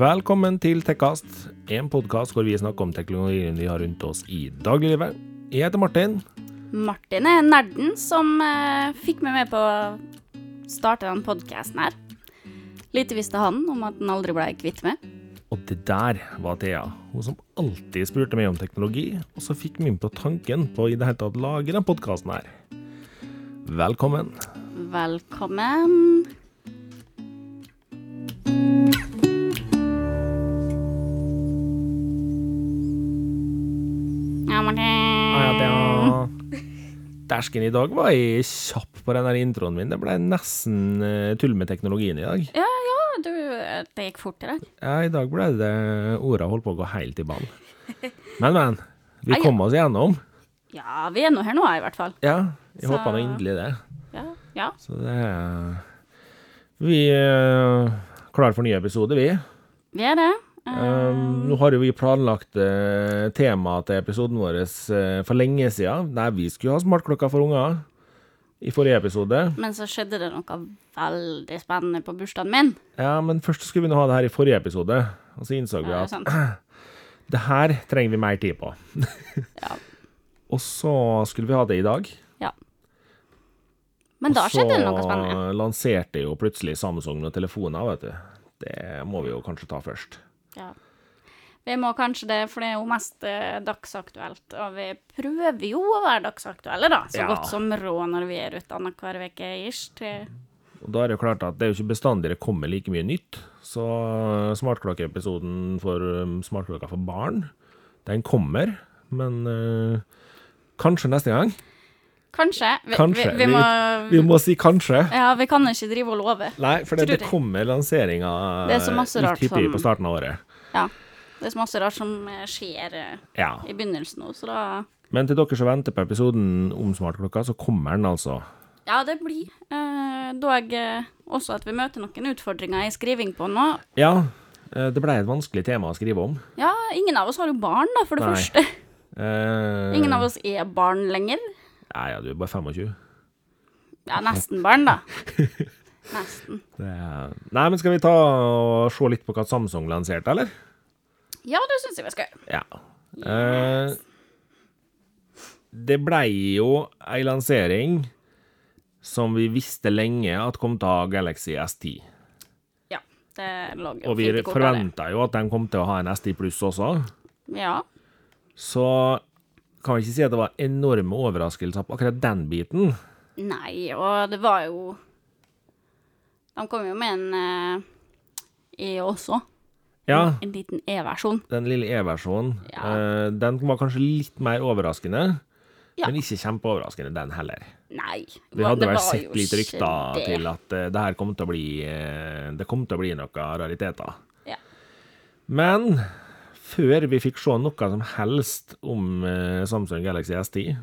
Velkommen til Tekkast, en podkast hvor vi snakker om teknologien vi har rundt oss i dagliglivet. Jeg heter Martin. Martin er nerden som eh, fikk meg med på å starte denne podkasten her. Lite visste han om at han aldri ble kvitt meg. Og det der var Thea, hun som alltid spurte meg om teknologi, og så fikk meg inn på tanken på i det hele tatt lage den podkasten her. Velkommen. Velkommen. Ah, ja. Dersken i dag var jeg kjapp på den der introen min. Det ble nesten uh, tull med teknologien i dag. Ja, ja, du, det gikk fort i dag. Ja, i dag ble det orda holdt på å gå helt i ball. Men, men. Vi kom oss igjennom. Ja, vi er nå her nå, i hvert fall. Ja, jeg Så- håper nå inderlig det. Ja, ja. Så det er Vi er klar for ny episode, vi. Vi er det. Um, nå har jo vi planlagt uh, temaet til episoden vår uh, for lenge siden. Nei, vi skulle ha smartklokka for unger i forrige episode. men så skjedde det noe veldig spennende på bursdagen min. Ja, men først skulle vi nå ha det her i forrige episode, og så innså vi at det her trenger vi mer tid på. Ja. Og så skulle vi ha det i dag. Men da skjedde det noe spennende. Og så lanserte jo plutselig Samsung noen telefoner, vet du. Det må vi jo kanskje ta først. Ja. Vi må kanskje det, for det er jo mest eh, dagsaktuelt. Og vi prøver jo å være dagsaktuelle, da. Så Ja. godt som råd når vi er ute annenhver uke ish. Til Og da er det jo klart at det er jo ikke bestandig det kommer like mye nytt. Så smartklokkeepisoden for um, smartklokker for barn, den kommer. Men eh, kanskje neste gang. Kanskje. Vi, Kanskje. Vi, vi, må, Vi må si kanskje. Ja, vi kan ikke drive og love. Nei, for det, Tror det jeg. kommer lanseringer Det er så masse rart litt hyppig som- på starten av året. Ja. Det er så masse rart som eh, skjer eh, Ja. i begynnelsen nå, så da Men til dere som venter på episoden om smartklokka, så kommer den altså. Ja, det blir eh, dog eh, også at vi møter noen utfordringer i skriving på nå. Ja, det ble et vanskelig tema å skrive om. Ja, ingen av oss har jo barn, da, for det Nei. første. Eh, Ingen av oss er barn lenger. Ja, ja, du er bare 25. Ja, nesten barn, da. Nesten. Er... Nei, men skal vi ta og se litt på hva Samsung lanserte, eller? Ja, det syns jeg vi skal gjøre. Ja. Eh, det blei jo ei lansering som vi visste lenge at kom til å ha Galaxy S10. Ja, det lå jo Og vi forventa jo at den kom til å ha en S10 pluss også. Ja. Så kan vi ikke si at det var enorme overraskelser på akkurat den biten. Nei, og det var jo De kom jo med en E også. Ja, En liten E-versjon. den lille E-versjonen. Ja. eh, den var kanskje litt mer overraskende, Ja. men ikke kjempeoverraskende, den heller. Nei. Vi hadde vel sett litt rykter det. til at eh, det her kom til å bli Det kom til å bli noen rariteter. Ja. Men før vi fikk se noe som helst om Samsung Galaxy S10,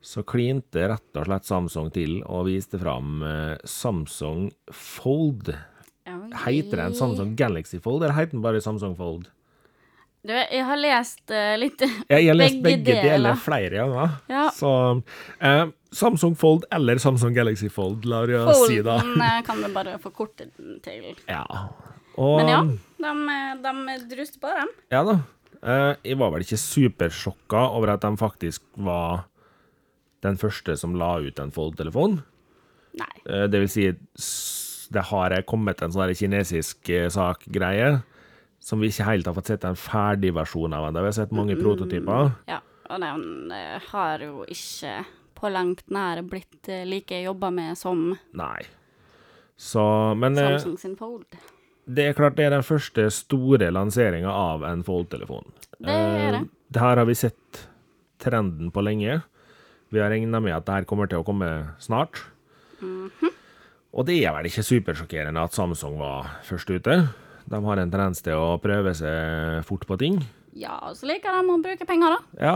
så klinte rett og slett Samsung til og viste fram eh, Samsung Fold. Heter den Samsung Galaxy Fold, eller heter den bare Samsung Fold? Du, jeg har lest uh, litt Jeg har lest begge, Begge deler. deler. flere ganger. Ja. Så eh, Samsung Fold eller Samsung Galaxy Fold, lar jeg si da. Folden kan vi bare forkorte den til. Ja. Og, Men ja, de, de druste på dem. Ja da. Eh, jeg var vel ikke supersjokka over at de faktisk var den første som la ut en Fold-telefon. Nei. Eh, det vil si, det har kommet en sånn kinesisk eh, sak-greie, som vi ikke helt har fått sett en ferdig versjon av ennå. Vi har sett mange prototyper. Ja, og den eh, har jo ikke på langt nær blitt like jobba med som Nei. Så, men Samsung sin Fold. det er klart det er den første store lanseringa av en Fold-telefon. Det er det. Det her har vi sett trenden på lenge. Vi har regna med at det her kommer til å komme snart. Mhm. Og det er vel ikke supersjokkerende at Samsung var først ute. De har en tendens til å prøve seg fort på ting. Ja, og så liker de å bruke penger, da. Ja.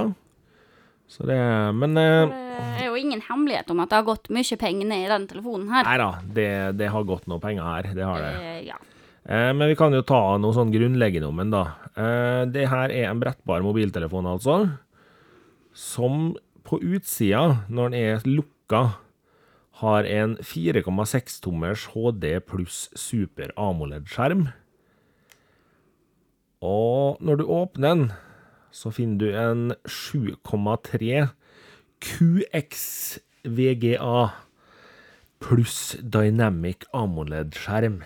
Så det Men eh, For Det er jo ingen hemmelighet om at det har gått mye penger ned i den telefonen her. nei da, det, det har gått noe penger her. Det har det. Eh, ja. Eh, men vi kan jo ta noe sånn grunnleggende om den, da. Eh, det her er en brettbar mobiltelefon, altså. Som på utsida, når den er lukka, har en 4,6 tommers HD pluss super AMOLED-skjerm. Og når du åpner den, så finner du en 7,3 QX VGA pluss Dynamic AMOLED-skjerm.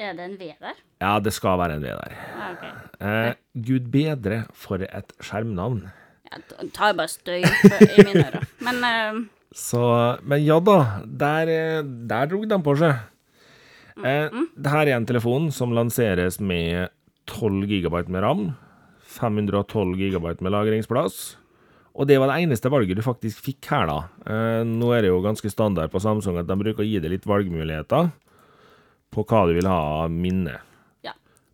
Er det en V der? Ja, det skal være en V der. Ja, okay. Eh, Gud bedre for et skjermnavn. Jeg tar bare støy for- i mine ører. Men uh, Så, men ja da, der, eh, der drog de på seg. Eh, det her er en telefon som lanseres med 12 GB med RAM, 512 GB med lagringsplass, og det var det eneste valget du faktisk fikk her, da. Eh, nå er det jo ganske standard på Samsung at de bruker å gi deg litt valgmuligheter på hva du vil ha av minne.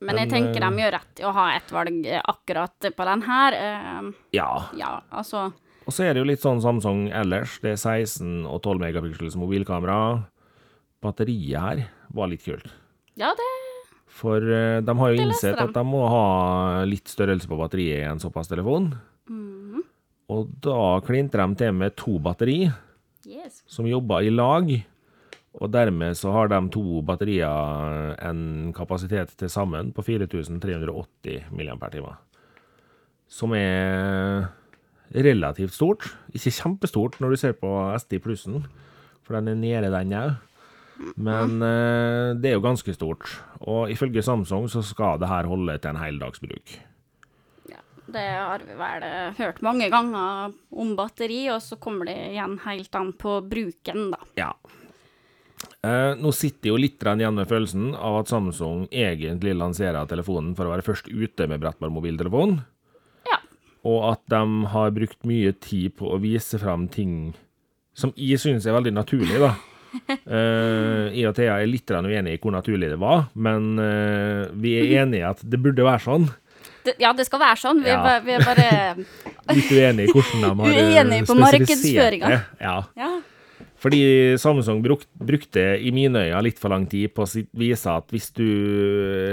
Men jeg tenker eh, de gjør rett i å ha et valg eh, akkurat på den her. Eh, Ja. ja, altså Og så er det jo litt sånn Samsung ellers. Det er 16 og 12 megapiksels mobilkamera. Batteriet her var litt kult. Ja, det For eh, de har jo innsett at de må ha litt størrelse på batteriet i en såpass telefon. Mhm. Og da klinte de til med to batteri Yes. som jobba i lag. Og dermed så har de to batterier en kapasitet til sammen på 4380 mAh. Som er relativt stort. Ikke kjempestort når du ser på SD plussen, for den er nede, den òg. Men eh, det er jo ganske stort. Og ifølge Samsung så skal det her holde til en heldagsbruk. Ja, det har vi vel eh, hørt mange ganger om batteri, og så kommer det igjen helt an på bruken, da. Ja. Eh, nå sitter jo litt igjen med følelsen av at Samsung egentlig lanserer telefonen for å være først ute med brettbar mobiltelefon, Ja. og at de har brukt mye tid på å vise fram ting som jeg syns er veldig naturlig, da. Uh, jeg og Thea er litt uenig i hvor naturlig det var, men uh, vi er enige i at det burde være sånn. Det, ja, det skal være sånn. Vi, er Ja. ba- vi er bare Litt uenige i hvordan de har spesifisert det. Ja. Ja. Fordi Samsung bruk, brukte i mine øyne litt for lang tid på å vise at hvis du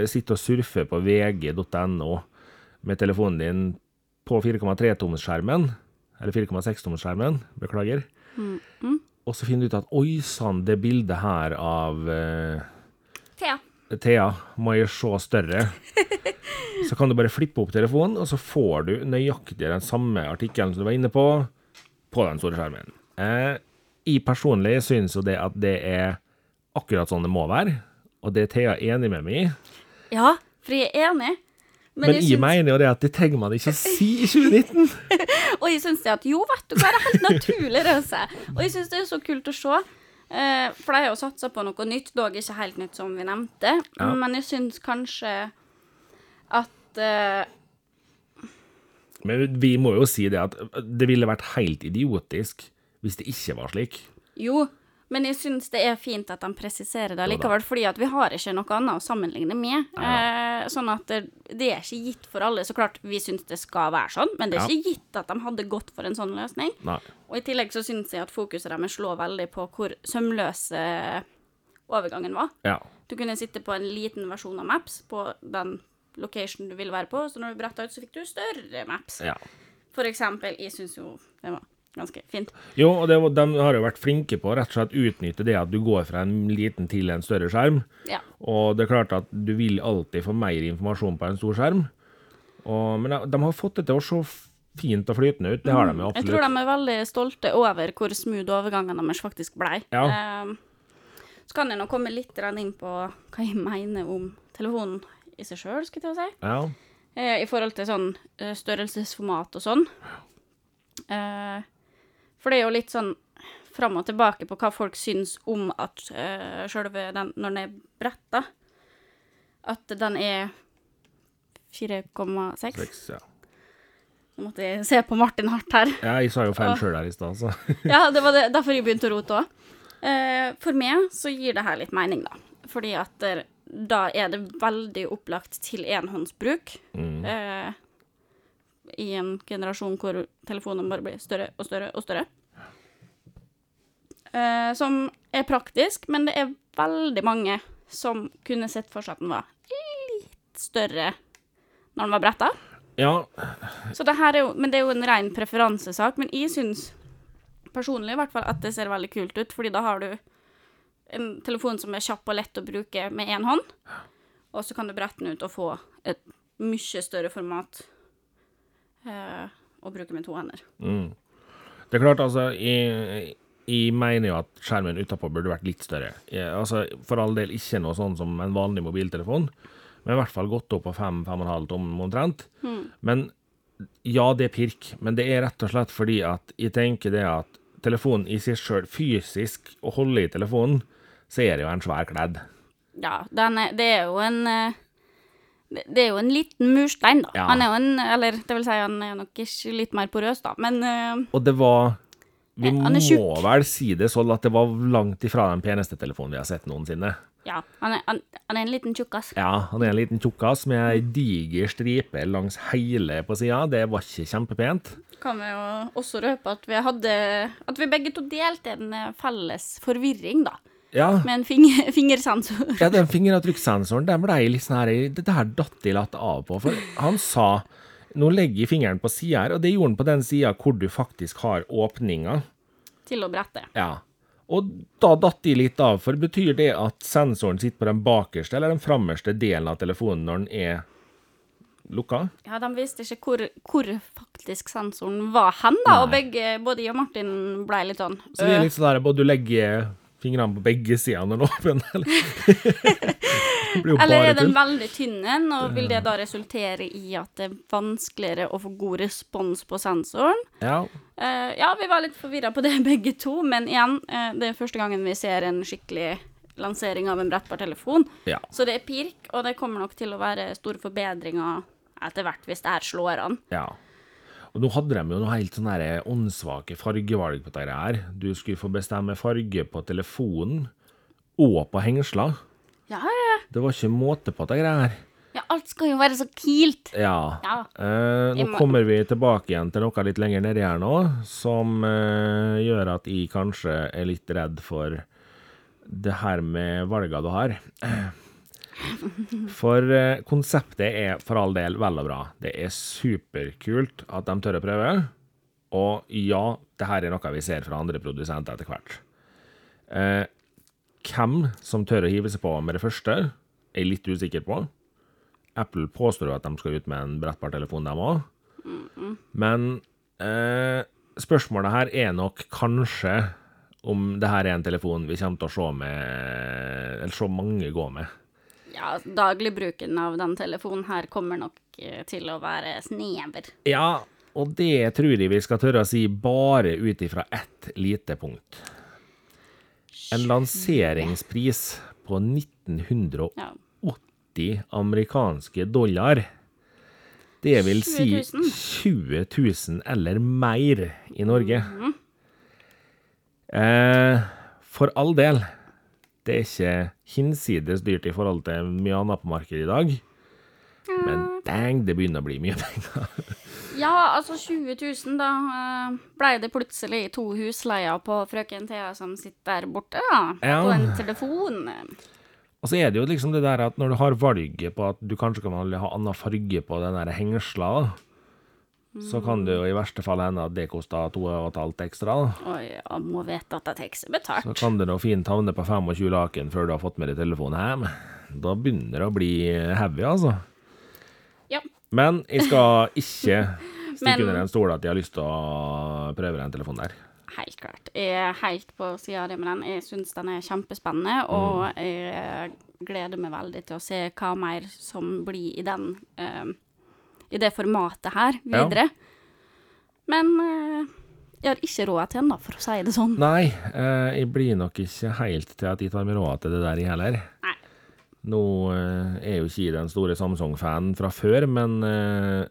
sitter og surfer på vg.no med telefonen din på 4,3-tommersskjermen, eller 4,6-tommersskjermen, beklager, og så finner du ut at oi sann, det bildet her av uh, Thea. Thea må jeg se større. Så kan du bare flippe opp telefonen, og så får du nøyaktig den samme artikkelen som du var inne på, på den store skjermen. Eh, jeg personlig syns jo det at det er akkurat sånn det må være, og det er Thea enig med meg i. Ja, for jeg er enig. Men, Men jeg jeg synes... mener jo det at det trenger man ikke å si i 2019. og jeg syns det at jo, vet du hva, det er helt naturlig, Rause. Og jeg syns det er så kult å se. Eh, for de har jo satsa på noe nytt, dog ikke helt nytt, som vi nevnte. Ja. Men jeg syns kanskje at eh, Men vi må jo si det at det ville vært helt idiotisk hvis det ikke var slik. Jo, men jeg syns det er fint at de presiserer det likevel, fordi at vi har ikke noe annet å sammenligne med. Eh, sånn at det, det er ikke gitt for alle. Så klart, vi syns det skal være sånn, men det er Ja. ikke gitt at de hadde gått for en sånn løsning. Nei. Og i tillegg så syns jeg at fokuset deres slår veldig på hvor sømløse overgangen var. Ja. Du kunne sitte på en liten versjon av Maps på den location du ville være på, så når du bretta ut, så fikk du større Maps. ja. For eksempel, jeg syns jo det var ganske fint. Jo, og det, de har jo vært flinke på å rett og slett utnytte det at du går fra en liten til en større skjerm. Ja. Og det er klart at du vil alltid få mer informasjon på en stor skjerm. Og, men de- har fått det til å se fint og flytende ut. Det har de jo absolutt. Jeg tror de er veldig stolte over hvor smooth overgangen deres faktisk blei. Ja. Ehm, så kan jeg nå komme litt inn på hva jeg mener om telefonen i seg sjøl, skal jeg til å si. Ja. Eh, I forhold til sånn eh, størrelsesformat og sånn. Eh, for det er jo litt sånn fram og tilbake på hva folk syns om at uh, sjølve den, når den er bretta, at den er 4,6. Seks, ja. Nå måtte jeg se på Martin hardt her. ja, jeg sa jo feil sjøl her i stad, så. Ja, det var det, derfor jeg begynte å rote òg. Uh, for meg så gir det her litt mening, da. Fordi at der, da er det veldig opplagt til enhåndsbruk. Mm. Eh, I en generasjon hvor telefonen bare blir større og større og større. Uh, som er praktisk, men det er veldig mange som kunne sett for seg at den var litt større når den var bretta. Ja, Så det her er jo, men det er jo en ren preferansesak. Men jeg syns personlig i hvert fall at det ser veldig kult ut, fordi da har du en telefon som er kjapp og lett å bruke med én hånd, og så kan du brette den ut og få et mye større format eh, å bruke med to hender. Det er klart, altså, jeg, jeg mener jo at skjermen utapå burde vært litt større. Jeg, altså, for all del ikke noe sånn som en vanlig mobiltelefon, men i hvert fall gått opp på 5-5,5 tom omtrent. Men ja, det er pirk, men det er rett og slett fordi at jeg tenker det at telefonen i seg sjøl, fysisk, å holde i telefonen, så er det jo en svær kledd. Ja, den er, det er jo en eh, det er jo en liten murstein, da. Ja. Han er jo en Eller det vil si, han er nok ikke litt mer porøs, da, men uh, Og det var Vi må vel si det sånn at det var langt ifra den peneste telefonen vi har sett noensinne. ja. Han er, han, han er en liten tjukkas. Ja, han er en liten tjukkas med ei diger stripe langs hele på sida. Det var ikke kjempepent. Kan vi jo også røpe at vi hadde At vi begge to delte en eh, felles forvirring, da. Ja, Med en finger, fingersensor. ja den fingeravtrykkssensoren den ble litt sånn her Det der datt jeg latt av på. For han sa nå legger jeg fingeren på sida her, og det gjorde han på den sida hvor du faktisk har åpninga. til å brette. Ja. Og da datt de litt av, for betyr det at sensoren sitter på den bakerste eller den framerste delen av telefonen når den er lukka? Ja, de visste ikke hvor, hvor faktisk sensoren var hen, da. Og begge, både jeg og Martin ble litt sånn Så det er øh, litt sånn der, både du legger fingrene på begge sider nå. er eller? er den veldig tynn en, og vil det da resultere i at det er vanskeligere å få god respons på sensoren? Ja. Uh, ja, vi var litt forvirra på det begge to, men igjen, uh, det er første gangen vi ser en skikkelig lansering av en brettbar telefon. ja. Så det er pirk, og det kommer nok til å være store forbedringer etter hvert hvis det her slår an. Ja. Og nå hadde de jo noe helt sånn åndssvake fargevalg på dette her. Du skulle få bestemme farge på telefonen og på hengsler. Ja, ja, Det var ikke måte på dette her. ja, alt skal jo være så kilt. Ja. Ja. Eh, nå må- kommer vi tilbake igjen til noe litt lenger nedi her nå, som eh, gjør at jeg kanskje er litt redd for det her med valga du har. For eh, konseptet er for all del vel og bra. Det er superkult at de tør å prøve. Og ja, det her er noe vi ser fra andre produsenter etter hvert. Eh, hvem som tør å hive seg på med det første, er jeg litt usikker på. Apple påstår jo at de skal ut med en brettbar telefon, dem òg. Men eh, spørsmålet her er nok kanskje om det her er en telefon vi kommer til å se med Eller se mange gå med. Ja, dagligbruken av den telefonen her kommer nok eh, til å være snever. Ja, og det tror jeg vi skal tørre å si bare ut ifra ett lite punkt. En lanseringspris på 1980 Ja. amerikanske dollar. Det vil si 20 000. 20 000 eller mer i Norge. Eh, for all del, det er ikke hinsides dyrt i forhold til mye annet på markedet i dag. Men dang, det begynner å bli mye penger. Ja, altså 20 000, da blei ble det plutselig to husleier på frøken Thea som sitter der borte, da. Ja. På en telefon. Og så er det jo liksom det der at når du har valget på at du kanskje kan ha annen farge på den der hengsla, så kan det jo i verste fall hende at det koster to og et halvt ekstra. da. Oi, jeg må vite at det er betalt. Så kan det nå fint havne på 25 laken før du har fått med deg telefonen hjem. Da begynner det å bli heavy, altså. Ja. Men jeg skal ikke stikke Men- under en stol at jeg har lyst til å prøve den telefonen der. Helt klart. Jeg er helt på sida av det med den. Jeg syns den er kjempespennende, og jeg gleder meg veldig til å se hva mer som blir i den eh, I det formatet her Ja. videre. Men eh, jeg har ikke råd til den, da, for å si det sånn. Nei, eh, jeg blir nok ikke helt til at jeg tar meg råd til det der, jeg heller. Nei. Nå eh, er jo ikke jeg den store Samsung-fanen fra før, men eh,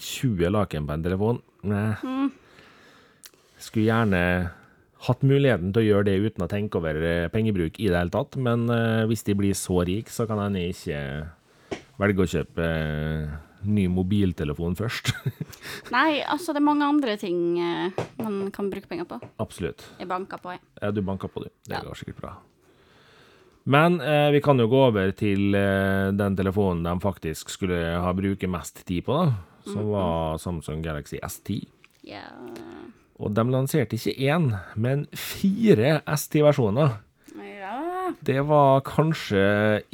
20 laken på en telefon Nei. Mm. Skulle gjerne hatt muligheten til å gjøre det uten å tenke over pengebruk i det hele tatt, men hvis de blir så rik, så kan jeg ikke velge å kjøpe ny mobiltelefon først. Nei, altså, det er mange andre ting eh, man kan bruke penger på. Absolutt. Jeg banker på, jeg. Ja, du banker på, du. Det Ja. går sikkert bra. Men eh, vi kan jo gå over til eh, den telefonen de faktisk skulle ha bruke mest tid på, da. Som var Samsung Galaxy S10. Ja. Og de lanserte ikke én, men fire S10-versjoner. Ja. Det var kanskje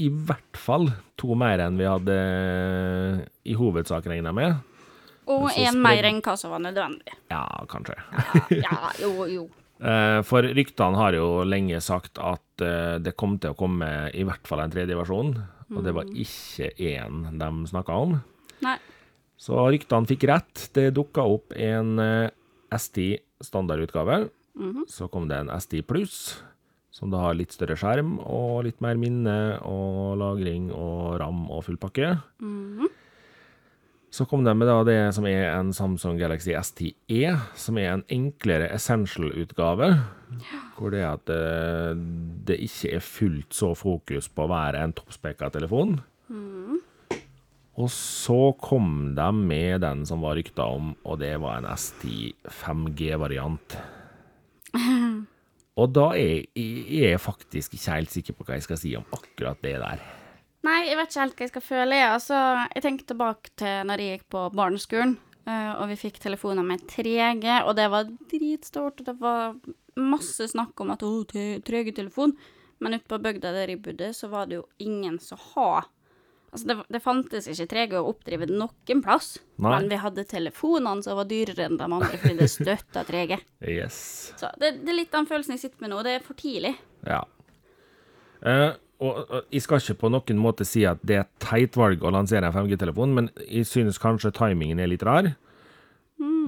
i hvert fall to mer enn vi hadde i hovedsak regna med. Og én mer enn hva som var nødvendig. Ja, kanskje. Ja, jo, jo. Eh, For ryktene har jo lenge sagt at eh, det kom til å komme i hvert fall en tredje versjon, og det var ikke én de snakka om. Nei. Så ryktene fikk rett. Det dukka opp en eh, ST standardutgave. Så kom det en ST pluss, som da har litt større skjerm og litt mer minne og lagring og ram og full pakke. Så kom de med da det som er en Samsung Galaxy S10e, som er en enklere essential-utgave. Hvor det er at det, det ikke er fullt så fokus på å være en toppspekka telefon. Og så kom de med den som var rykta om, og det var en S10 5G-variant. Og da er jeg, er faktisk ikke helt sikker på hva jeg skal si om akkurat det der. Nei, jeg vet ikke helt hva jeg skal føle. jeg. Altså, jeg tenker tilbake til når jeg gikk på barneskolen, eh, og vi fikk telefoner med 3G, og det var dritstort. og Det var masse snakk om at å, 3G-telefon. Men ute på bygda der jeg bodde, så var det jo ingen som ha Altså, det, det fantes ikke 3G å oppdrive noen plass. Nei. Men vi hadde telefonene som var dyrere enn de andre fordi det støtta 3G. Yes. Så det, det er litt den følelsen jeg sitter med nå. Det er for tidlig. Ja. Eh, og, og jeg skal ikke på noen måte si at det er et teit valg å lansere en 5G-telefon, men jeg synes kanskje timingen er litt rar.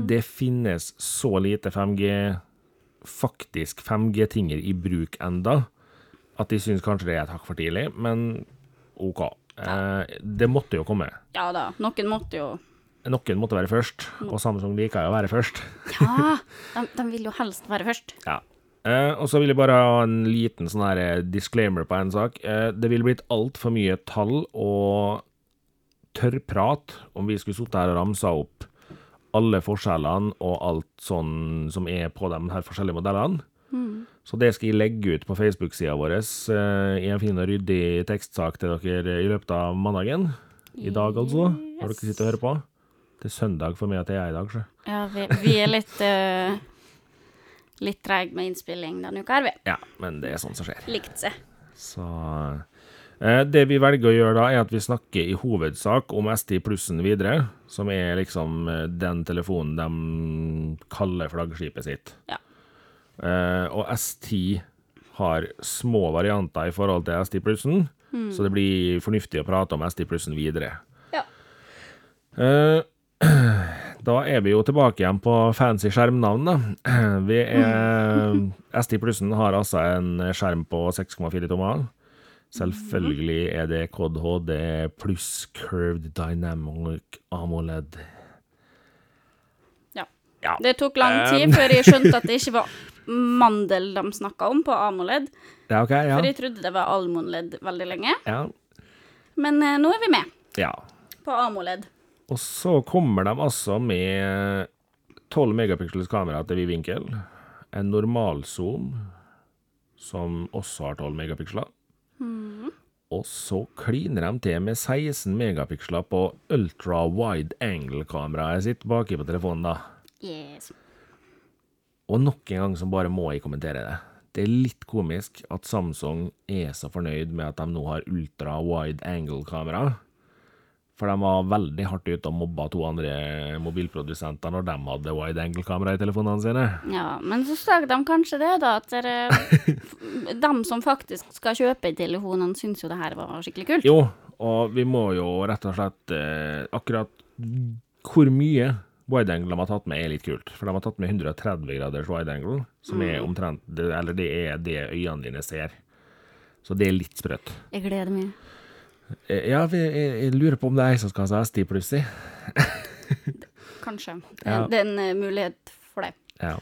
Det finnes så lite 5G, faktisk 5G-tinger i bruk enda, at jeg synes kanskje det er et hakk for tidlig, men OK. Eh, det måtte jo komme. Ja da, noen måtte jo Noen måtte være først, og Samsung liker jo å være først. Ja, de, de vil jo helst være først. Ja. Eh, og så vil jeg bare ha en liten sånn her eh, disclaimer på en sak. Eh, det ville blitt altfor mye tall og tørrprat om vi skulle sittet her og ramsa opp alle forskjellene og alt sånn som er på de her forskjellige modellene. Så det skal jeg legge ut på Facebook-sida vår eh, i en fin og ryddig tekstsak til dere i løpet av mandagen. I dag, altså. Når dere sitter og hører på. Det er søndag for meg at jeg er i dag, så. Ja, vi, vi er litt uh, Litt treige med innspilling denne uka, er vi. Ja, men det er sånn som skjer. Likt seg. Så eh, Det vi velger å gjøre da, er at vi snakker i hovedsak om ST plussen videre, som er liksom den telefonen de kaller flaggskipet sitt. Ja. Eh, og S10 har små varianter i forhold til ST plussen, så det blir fornuftig å prate om S10 plussen videre. Ja. Eh, Da er vi jo tilbake igjen på fancy skjermnavn, da. Vi er ST Plussen har altså en skjerm på 6,4 tommer. Selvfølgelig er det Cod HD pluss Curved Dynamic AMOLED. ja. Ja. Det tok lang tid før jeg skjønte at det ikke var mandel de snakka om på AMOLED. Ja, OK. Ja. For jeg trodde det var almonledd veldig lenge. ja. Men eh, nå er vi med ja. på AMOLED. Og så kommer de altså med 12 megapiksels kamera til vid vinkel. En normalzoom, som også har 12 megapiksler. Og så kliner de til med 16 megapiksler på ultra wide angle-kameraet sitt baki på telefonen, da. Yes. Og nok en gang så bare må jeg kommentere det. Det er litt komisk at Samsung er så fornøyd med at de nå har ultra wide angle-kamera. For de var veldig hardt ute og mobba to andre mobilprodusenter når de hadde wide angle-kamera i telefonene sine. Ja, men så sa de kanskje det, da, at dere, de som faktisk skal kjøpe telefonene, syns jo det her var skikkelig kult. Jo, og vi må jo rett og slett eh, Akkurat hvor mye wide angle de har tatt med, er litt kult. For de har tatt med 130 graders wide angle, som er omtrent Eller det er det øynene dine ser. Så det er litt sprøtt. Jeg gleder meg. Eh, Ja, jeg, jeg, jeg lurer på om det er jeg som skal ha ST pluss i. Kanskje. Ja. Det er en eh, mulighet for det. Ja.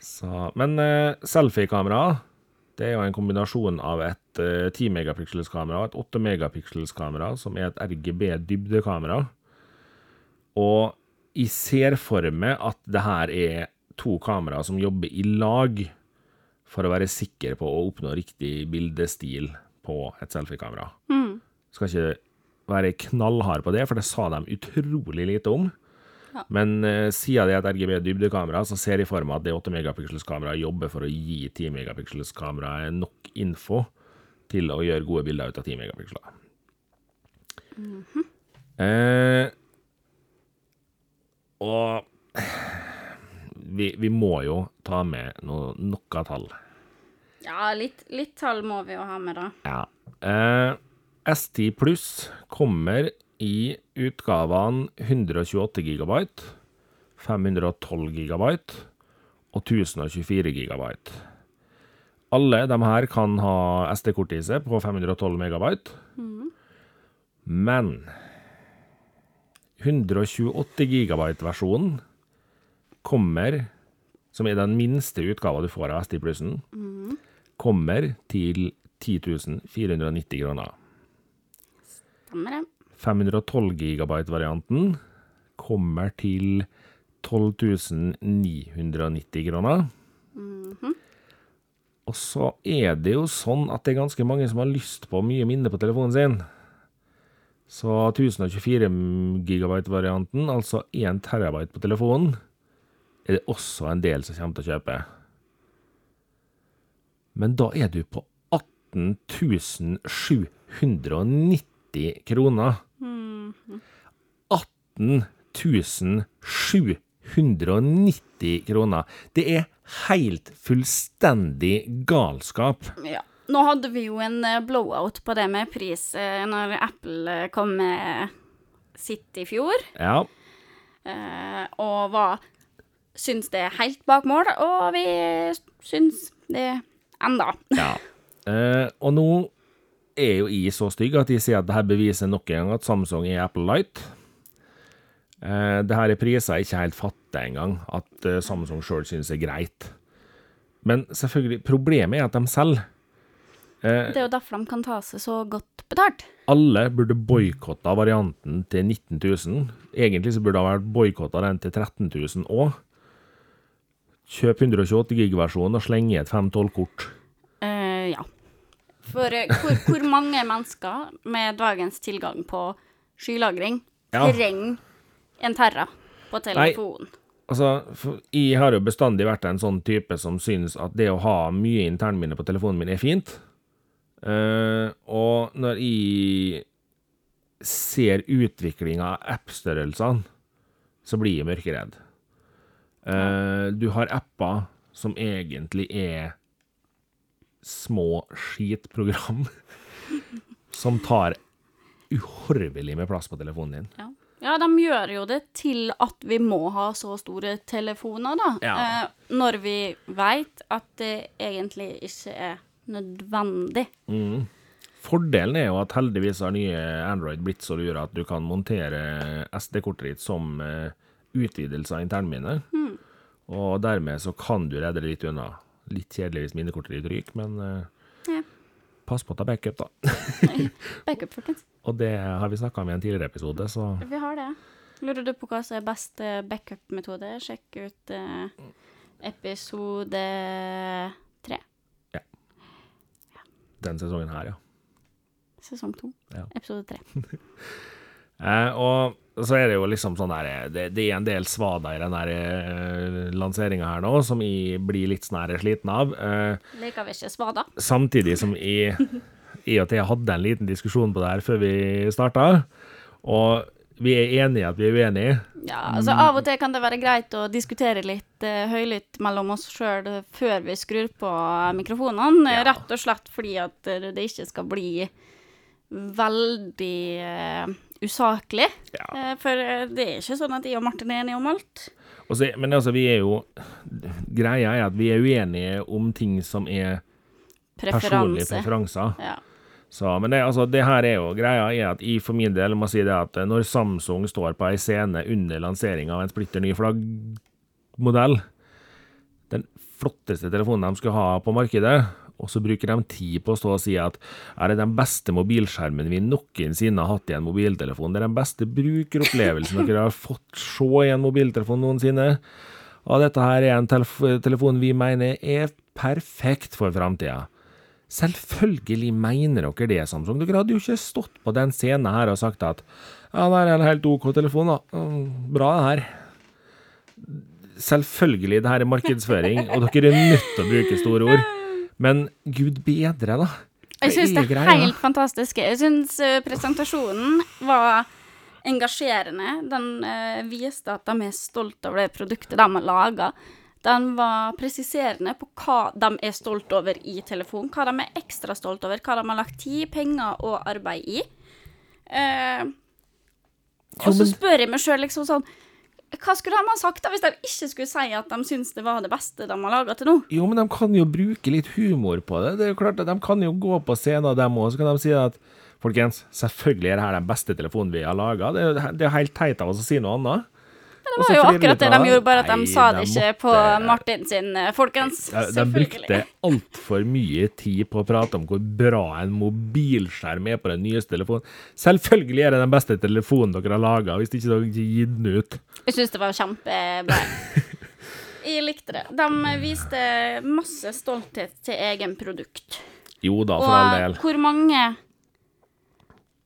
Så, men uh, selfie-kamera, det er jo en kombinasjon av et uh, 10 megapiksels kamera og et 8 megapiksels kamera, som er et RGB-dybdekamera. Og jeg ser for meg at det her er to kameraer som jobber i lag for å være sikker på å oppnå riktig bildestil på et selfie-kamera. Skal ikke være knallhard på det, for det sa de utrolig lite om. Men uh, siden det er et RGB dybdekamera, så ser jeg for meg at det 8 megapiksels kameraet jobber for å gi 10 megapiksels kameraet nok info til å gjøre gode bilder ut av 10 megapiksler. eh, og vi, vi må jo ta med noe, noe tall. Ja, litt, litt tall må vi jo ha med, da. Ja. Eh, S10 pluss kommer i utgavene 128 gigabyte, 512 gigabyte og 1024 gigabyte. Alle de her kan ha SD-kort i seg på 512 megabyte. Men 128 gigabyte-versjonen kommer, som er den minste utgava du får av SD plussen, kommer til 10 490 kroner. Stemmer det. 512 gigabyte-varianten kommer til 12 990 kroner. Og så er det jo sånn at det er ganske mange som har lyst på mye minne på telefonen sin. Så 1024 gigabyte-varianten, altså 1 terabyte på telefonen, er det også en del som kommer til å kjøpe. Men da er du på 18 790 kroner. 18 790 kroner. Det er helt fullstendig galskap. Ja. Nå hadde vi jo en eh, blowout på det med pris eh, når Apple eh, kom med sitt i fjor, Ja. og var Syns det er helt bak mål, og vi syns det enda. ja. Og nå er jo jeg så stygg at de sier at dette beviser nok en gang at Samsung er Apple Light. Eh, det her er priser jeg ikke helt fatter engang, at Samsung sjøl synes er greit. Men selvfølgelig, problemet er at de selger. Det er jo derfor de kan ta seg så godt betalt. Alle burde boikotta varianten til 19 000. Egentlig så burde det ha vært boikotta den til 13 000 òg. Kjøp 128 gig-versjonen og sleng i et 512-kort. Eh, ja. For eh, hvor, hvor mange mennesker med dagens tilgang på skylagring Ja. trenger en terra på telefonen? Altså, for jeg har jo bestandig vært en sånn type som synes at det å ha mye internminne på telefonen min er fint. Eh, og når jeg ser utviklinga av app-størrelsene, så blir jeg mørkeredd. Uh, du har apper som egentlig er små skitprogram som tar uhorvelig med plass på telefonen din. Ja. ja, de gjør jo det til at vi må ha så store telefoner, da. Ja. Uh, når vi veit at det egentlig ikke er nødvendig. Fordelen er jo at heldigvis har nye Android blitt så lure at du kan montere SD-kortet ditt som eh, utvidelse av internminne. Og dermed så kan du redde det litt unna. Litt kjedelig hvis minnekortet ditt ryker, men eh, Ja. pass på å ta backup, da. Backup, folkens. Og det har vi snakka om i en tidligere episode, så Vi har det. Lurer du på hva som er best eh, backup-metode? Sjekk ut episode. Den sesongen her, ja. Sesong to. Ja. Episode tre. Eh, og så er det jo liksom sånn der Det, det er en del svader i den der eh, lanseringa her nå som jeg blir litt sånn sliten av. Eh, Liker vi ikke svada? Samtidig som jeg, jeg og Thea hadde en liten diskusjon på det her før vi starta. Og vi er enige at vi er uenige. Ja, altså Av og til kan det være greit å diskutere litt uh, høylytt mellom oss sjøl før vi skrur på mikrofonene. Ja. Rett og slett fordi at det ikke skal bli veldig uh, usaklig. Ja. Uh, for det er ikke sånn at jeg og Martin er enige om alt. Så, men altså, vi er jo Greia er at vi er uenige om ting som er personlige preferanser. Ja. Så, men det, altså, det her er jo greia er at jeg for min del må si det at når Samsung står på ei scene under lansering av en splitter ny flaggmodell, den flotteste telefonen de skal ha på markedet, og så bruker de tid på å stå og si at er det den beste mobilskjermen vi noensinne har hatt i en mobiltelefon, det er den beste brukeropplevelsen dere har fått se i en mobiltelefon noensinne, og dette her er en telef telefon vi mener er perfekt for framtida. Selvfølgelig mener dere det, Samsung. Dere hadde jo ikke stått på den scenen her og sagt at ja, det er en helt OK telefon, da. Mm, Bra, det her. Selvfølgelig, det her er markedsføring, og dere er nødt til å bruke store ord. Men gud bedre, da. Jeg syns det er helt fantastisk. Jeg syns eh, presentasjonen var engasjerende. Den eh, viste at de er stolt over det produktet de har laga. Den var presiserende på hva de er stolt over i telefonen. Hva de er ekstra stolt over, hva de har lagt tid, penger og arbeid i. Eh, og så spør jeg meg sjøl liksom sånn Hva skulle de ha sagt da hvis de ikke skulle si at de syns det var det beste de har laga til nå? Jo, men de kan jo bruke litt humor på det. Det er jo klart at De kan jo gå på scenen, dem òg, så kan de si at Folkens, selvfølgelig er dette den beste telefonen vi har laga. Det, er jo- helt teit av oss å si noe annet. Det var jo akkurat det de gjorde, bare at de Nei, sa det de ikke på Martin sin, eh, folkens. De, de brukte altfor mye tid på å prate om hvor bra en mobilskjerm er på den nyeste telefonen. Selvfølgelig er det den beste telefonen dere har laga, hvis ikke dere gir den ut. Jeg syns det var kjempebra. Jeg likte det. De viste masse stolthet til egen produkt. Jo da, for all del. Og hvor mange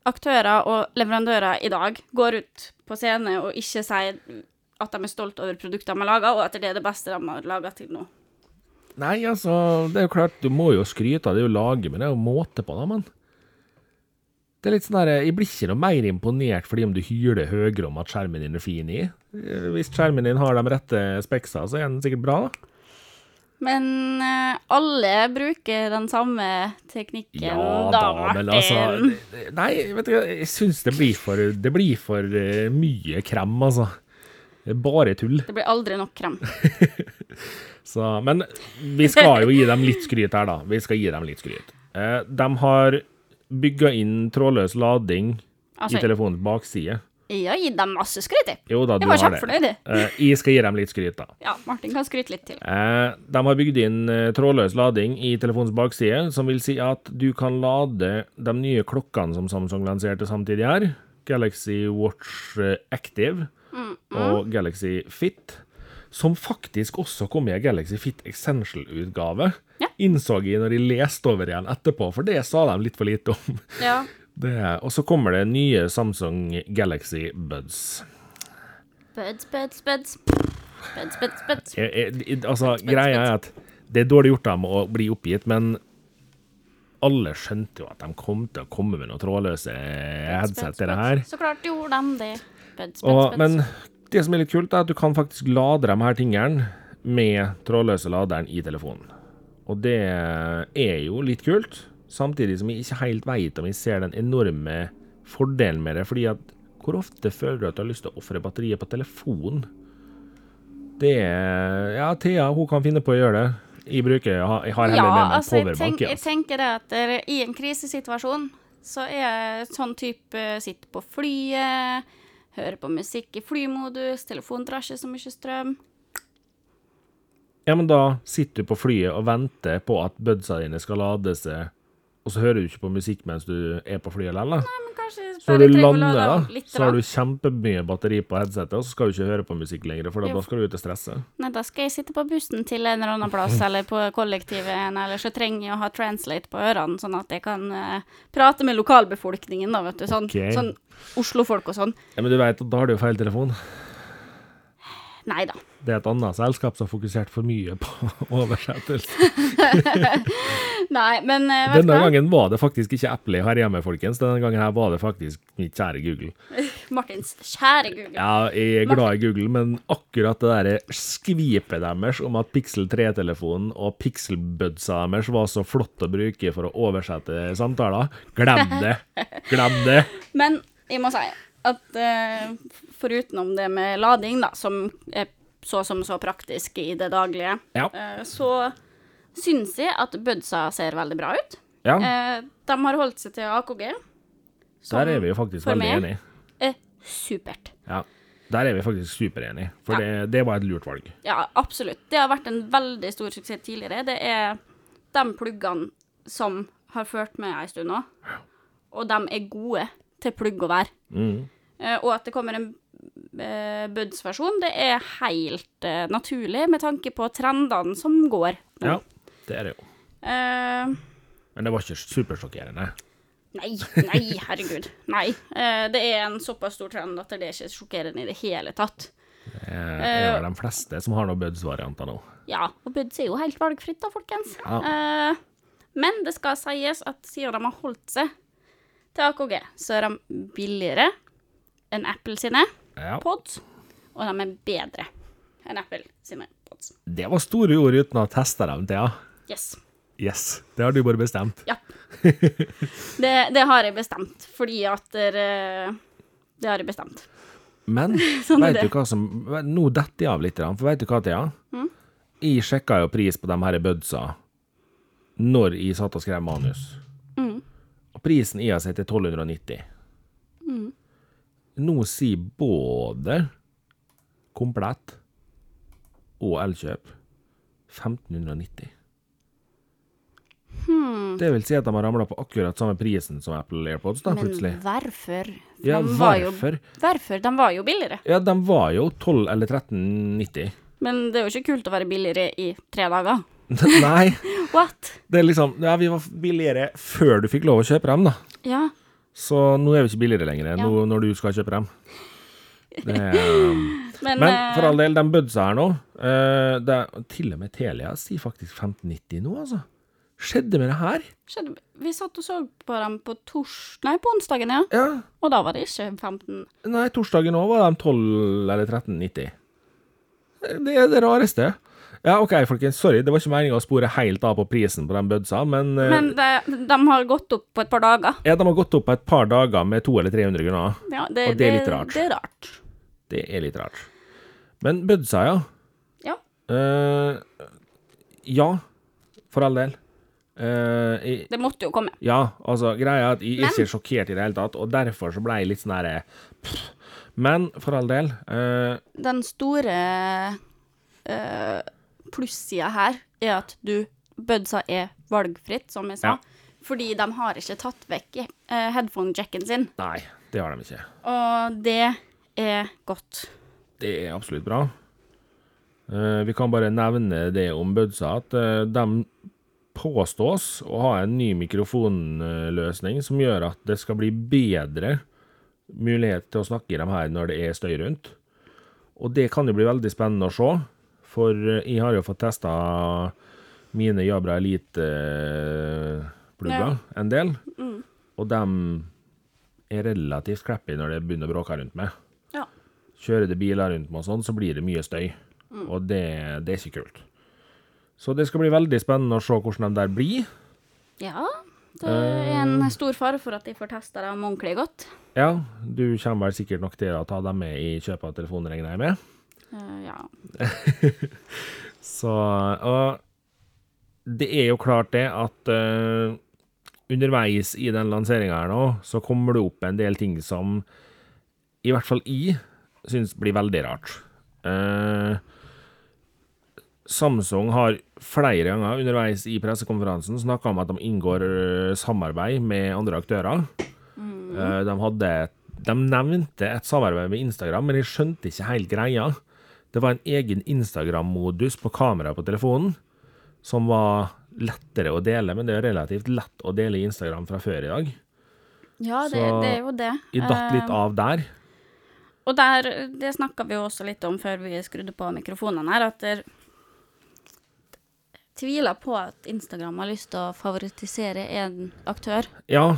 aktører og leverandører i dag går ut på scene og ikke sier at de er stolt over produktene de har laga, og at det er det beste de har laga til nå. Nei, altså, det er jo klart, du må jo skryte av det du lager, men det er jo måte på det, mann. Det er litt sånn der, Jeg blir ikke noe mer imponert fordi om du hyler høyere om at skjermen din er fin i. Eh, Hvis skjermen din har de rette speksa, så er den sikkert bra, da. Men eh, alle bruker den samme teknikken Ja da, Martin. men altså Nei, vet du hva, jeg syns det blir for Det blir for eh, mye krem, altså. Bare tull. Det blir aldri nok krem. Så, men vi skal jo gi dem litt skryt her, da. Vi skal gi dem litt skryt. Eh, de har bygga inn trådløs lading Altså, i telefonens bakside. Jeg har gitt dem masse skryt, jeg. Jo da, du Jeg var kjempefornøyd. Eh, jeg skal gi dem litt skryt, da. Ja, Martin kan skryte litt til. Uh, de har bygd inn eh, trådløs lading i telefonens bakside, som vil si at du kan lade de nye klokkene som Samsung lanserte samtidig her, Galaxy Watch eh, Active og Galaxy Fit, som faktisk også kom i Galaxy Fit Essential-utgave. Ja. Innså jeg når jeg leste over igjen etterpå, for det sa de litt for lite om. Ja. Og så kommer det nye Samsung Galaxy Buds. Buds, buds, buds. Buds, buds, buds. Jeg, jeg, altså, buds, spent, greia er at det er dårlig gjort av dem å bli oppgitt, men alle skjønte jo at de kom til å komme med noen trådløse headset til det her. Så klart gjorde de det. Buds, buds, Og, buds. men det som er litt kult, er at du kan faktisk lade de her tingene med trådløse laderen i telefonen. Og det er jo litt kult, samtidig som jeg ikke helt veit om jeg ser den enorme fordelen med det. fordi at hvor ofte føler du at du har lyst til å ofre batteriet på telefon? Det er Ja, Thea hun kan finne på å gjøre det. Jeg bruker Jeg har heller ja, med meg altså, powerbank. Ja, ja. jeg tenker det at det- i en krisesituasjon så er sånn type sitte på flyet, høre på musikk i flymodus, telefonen drar ikke så mye strøm. Ja, men da sitter du på flyet og venter på at budsa dine skal lade seg, og så hører du ikke på musikk mens du er på flyet likevel, Så når du lander, da, litt, så har du kjempemye batteri på headsetet, og så skal du ikke høre på musikk lenger, for da, da skal du ut og stresse. Nei, da skal jeg sitte på bussen til en eller annen plass, eller på kollektivet, eller så trenger jeg å ha translate på ørene, sånn at jeg kan uh, prate med lokalbefolkningen, da, vet du. Sånn, okay. sånn Oslo-folk og sånn. Ja, men du vet at da har du jo feil telefon. Nei da. Det er et annet selskap som har fokusert for mye på oversettelse. Nei, men eh, Denne gangen var det faktisk ikke Apple her hjemme, folkens. Denne gangen her var det faktisk mitt kjære Google. Martins kjære Google. Ja, jeg er glad i Google, men akkurat det der skvipet deres om at Pixel 3-telefonen og Pixel-budsa deres var så flott å bruke for å oversette samtaler, glem det. Glem det. Men jeg må si at uh, foruten om det med lading, da, som er så som så praktisk i det daglige, Ja. eh, så syns jeg at budsa ser veldig bra ut. ja. Eh, de har holdt seg til AKG. Der er vi jo faktisk for veldig meg enige. er supert. Ja. Der er vi faktisk superenige, for det, det var et lurt valg. Ja, absolutt. Det har vært en veldig stor suksess tidligere. Det er de pluggene som har ført med ei stund nå, og de er gode til plugg og vær. Mm. Eh, og at det kommer en Buds-versjon, det er helt uh, naturlig med tanke på trendene som går. Ja, det er det jo. Uh, Men det var ikke supersjokkerende. nei, nei, herregud. Nei. Uh, det er en såpass stor trend at det er ikke sjokkerende i det hele tatt. Det er vel de fleste som har noen Buds-varianter nå. Ja, og Buds er jo helt valgfritt da, folkens. Ja. Eh, Men det skal sies at siden de har holdt seg til AKG, så er de billigere enn Apple sine Ja. pods, og de er bedre enn Apple sine pods. Det var store ord uten å ha testa dem, Thea. Yes. Yes. Det har du bare bestemt. Ja. Det, det har jeg bestemt, fordi at dere Det har jeg bestemt. Men Sånn vet du hva som Nå detter jeg av litt, for vet du hva, Thea? Mm. Jeg sjekka jo pris på de her budsa når jeg satt og skrev manus. Mm. Og prisen jeg har sett, er 1290. Mm. Nå sier både komplett og Elkjøp 1590. Det vil si at de har ramla på akkurat samme prisen som Apple AirPods, da, Hmm. Men plutselig. hvorfor? Ja, hvorfor? hvorfor? De var jo billigere. Ja, de var jo 12 eller 1390. Men det er jo ikke kult å være billigere i tre dager. Nei, What? det er liksom Ja, vi var billigere før du fikk lov å kjøpe dem, da. Ja. Så nå er vi ikke billigere lenger, Ja. nå når du skal kjøpe dem. Det er, Men, men eh, for all del, de budsa her nå eh, det Til og med Telia sier faktisk 1590 nå, altså. Skjedde med det her? skjedde, vi satt og så på dem på tors... Nei, på onsdagen, ja. Ja. Og da var det ikke 15. Nei, torsdagen òg var de 12 eller 1390. Det er det rareste. Ja, OK, folkens. Sorry, det var ikke meninga å spore helt av på prisen på de budsa, men, eh, Men det, de har gått opp på et par dager. ja, de har gått opp på et par dager med 200 eller 300 kroner. Ja, det, Og det er litt rart. Det er rart. Det er litt rart. Men budsa, ja. Ja. Uh, ja, for all del. Uh, jeg, Det måtte jo komme. ja, altså, greia er at jeg er ikke sjokkert i det hele tatt, og derfor så ble jeg litt sånn herre. Men for all del uh, Den store uh, plussida her er at du Budsa er valgfritt, som jeg sa. Ja. Fordi de har ikke tatt vekk uh, headphone-jacken sin. Nei, det har de ikke. Og det er godt. Det er absolutt bra. Uh, vi kan bare nevne det om Budsa, at uh, de påstås å ha en ny mikrofonløsning som gjør at det skal bli bedre mulighet til å snakke i dem her når det er støy rundt. Og det kan jo bli veldig spennende å se, for eh, jeg har jo fått testa mine Jabra Elite-plugger en del, og de er relativt crappy når det begynner å bråke rundt meg. Ja. Kjører det biler rundt meg og sånn, så blir det mye støy. Og det, det er ikke kult. Så det skal bli veldig spennende å se hvordan de der blir. Ja. Det er en stor fare for at de får testa dem ordentlig godt. Ja, du kommer vel sikkert nok til å ta dem med i kjøpet av telefonen, regner jeg med. Eh, ja. Så Og det er jo klart det at uh, underveis i den lanseringa her nå, så kommer det opp en del ting som i hvert fall jeg syns blir veldig rart. Uh, Samsung har flere ganger underveis i pressekonferansen snakka om at de inngår samarbeid med andre aktører. Mm. de, hadde, de nevnte et samarbeid med Instagram, men jeg skjønte ikke helt greia. Det var en egen Instagram-modus på kameraet på telefonen som var lettere å dele, men det er relativt lett å dele Instagram fra før i dag. ja, det, Så det er jo det. Jeg datt litt Eh, av der. Og der, det snakka vi jo også litt om før vi skrudde på mikrofonene her, at der tviler på at Instagram har lyst til å favoritisere en aktør, Ja,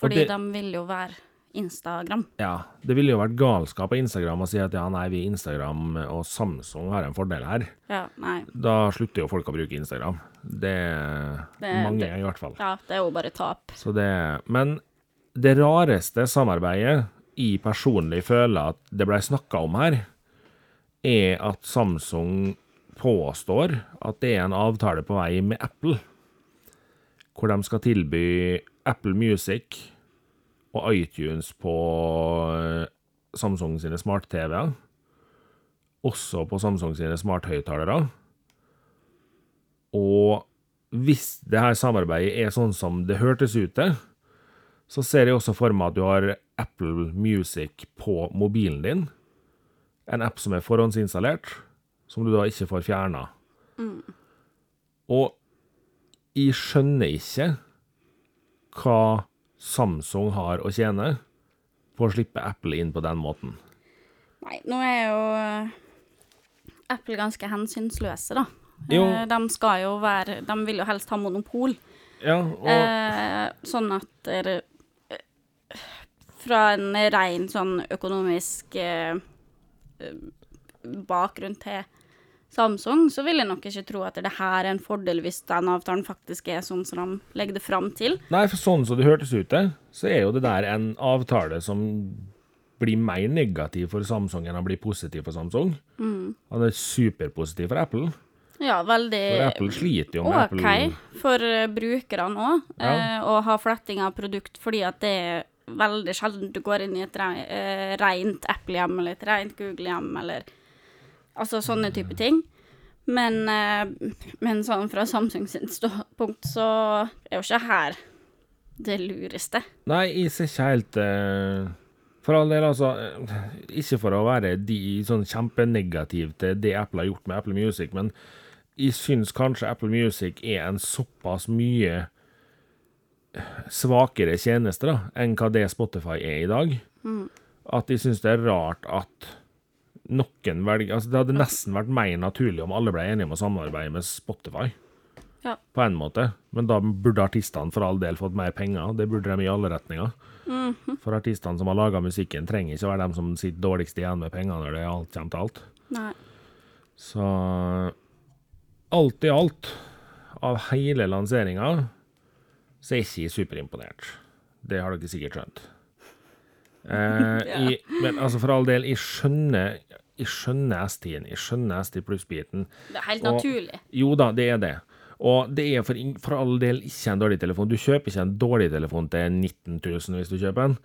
fordi det, de vil jo være Instagram. ja, det ville jo vært galskap av Instagram å si at ja, nei, vi er Instagram og Samsung har en fordel her. Ja, nei. Da slutter jo folk å bruke Instagram. Det, Det- mange det- i hvert fall. Ja, det er jo bare tap. Så det, men det rareste samarbeidet jeg personlig føler at det ble snakka om her, er at Samsung påstår at det er en avtale på vei med Apple, hvor de skal tilby Apple Music og iTunes på eh, Samsung sine smart-TV-er, også på Samsung sine smarthøyttalere. Og hvis det her samarbeidet er sånn som det hørtes ut til, så ser jeg også for meg at du har Apple Music på mobilen din. En app som er forhåndsinstallert, som du da ikke får fjerna. Og jeg skjønner ikke hva Samsung har å tjene på å slippe Apple inn på den måten. Nei, nå er jo eh, Apple ganske hensynsløse, da. Jo. Eh, De skal jo være De vil jo helst ha monopol. Ja, og Eh, sånn at Fra en rein sånn økonomisk eh, bakgrunn til Samsung, så vil jeg nok ikke tro at det her er en fordel hvis den avtalen faktisk er sånn som de legger det fram til. Nei, for sånn som det hørtes ut til, så er jo det der en avtale som blir mer negativ for Samsung enn å bli positiv for Samsung. Han er superpositiv for Apple. Ja, veldig For Apple sliter jo med OK Apple. for eh, brukerne òg, Ja. eh, å ha fletting av produkt, fordi at det er veldig sjelden du går inn i et eh, rent Apple-hjem eller et rent Google-hjem eller Altså sånne type ting. Men, eh, men sånn fra Samsung sin ståpunkt så er jo ikke her det lureste. Nei, jeg ser ikke helt eh, For all del, altså. eh, Ikke for å være de sånn kjempenegativ til det Apple har gjort med Apple Music, men jeg syns kanskje Apple Music er en såpass mye svakere tjeneste da, enn hva det Spotify er i dag, at jeg syns det er rart at noen velger altså Det hadde nesten vært mer naturlig om alle ble enige om å samarbeide med Spotify Ja. på en måte. Men da burde artistene for all del fått mer penger. Det burde de i alle retninger. For artistene som har laga musikken, trenger ikke å være dem som sitter dårligst igjen med penger når det alt kommer til alt. Nei. Så alt i alt, av hele lanseringa, så er jeg ikke superimponert. Det har dere sikkert skjønt. Eh, jeg, men altså, for all del, jeg skjønner jeg skjønner S10-en, jeg skjønner ST pluss-biten. Det er helt Og- naturlig. Jo da, det er det. Og det er for, for all del ikke en dårlig telefon. Du kjøper ikke en dårlig telefon til 19 000 hvis du kjøper en,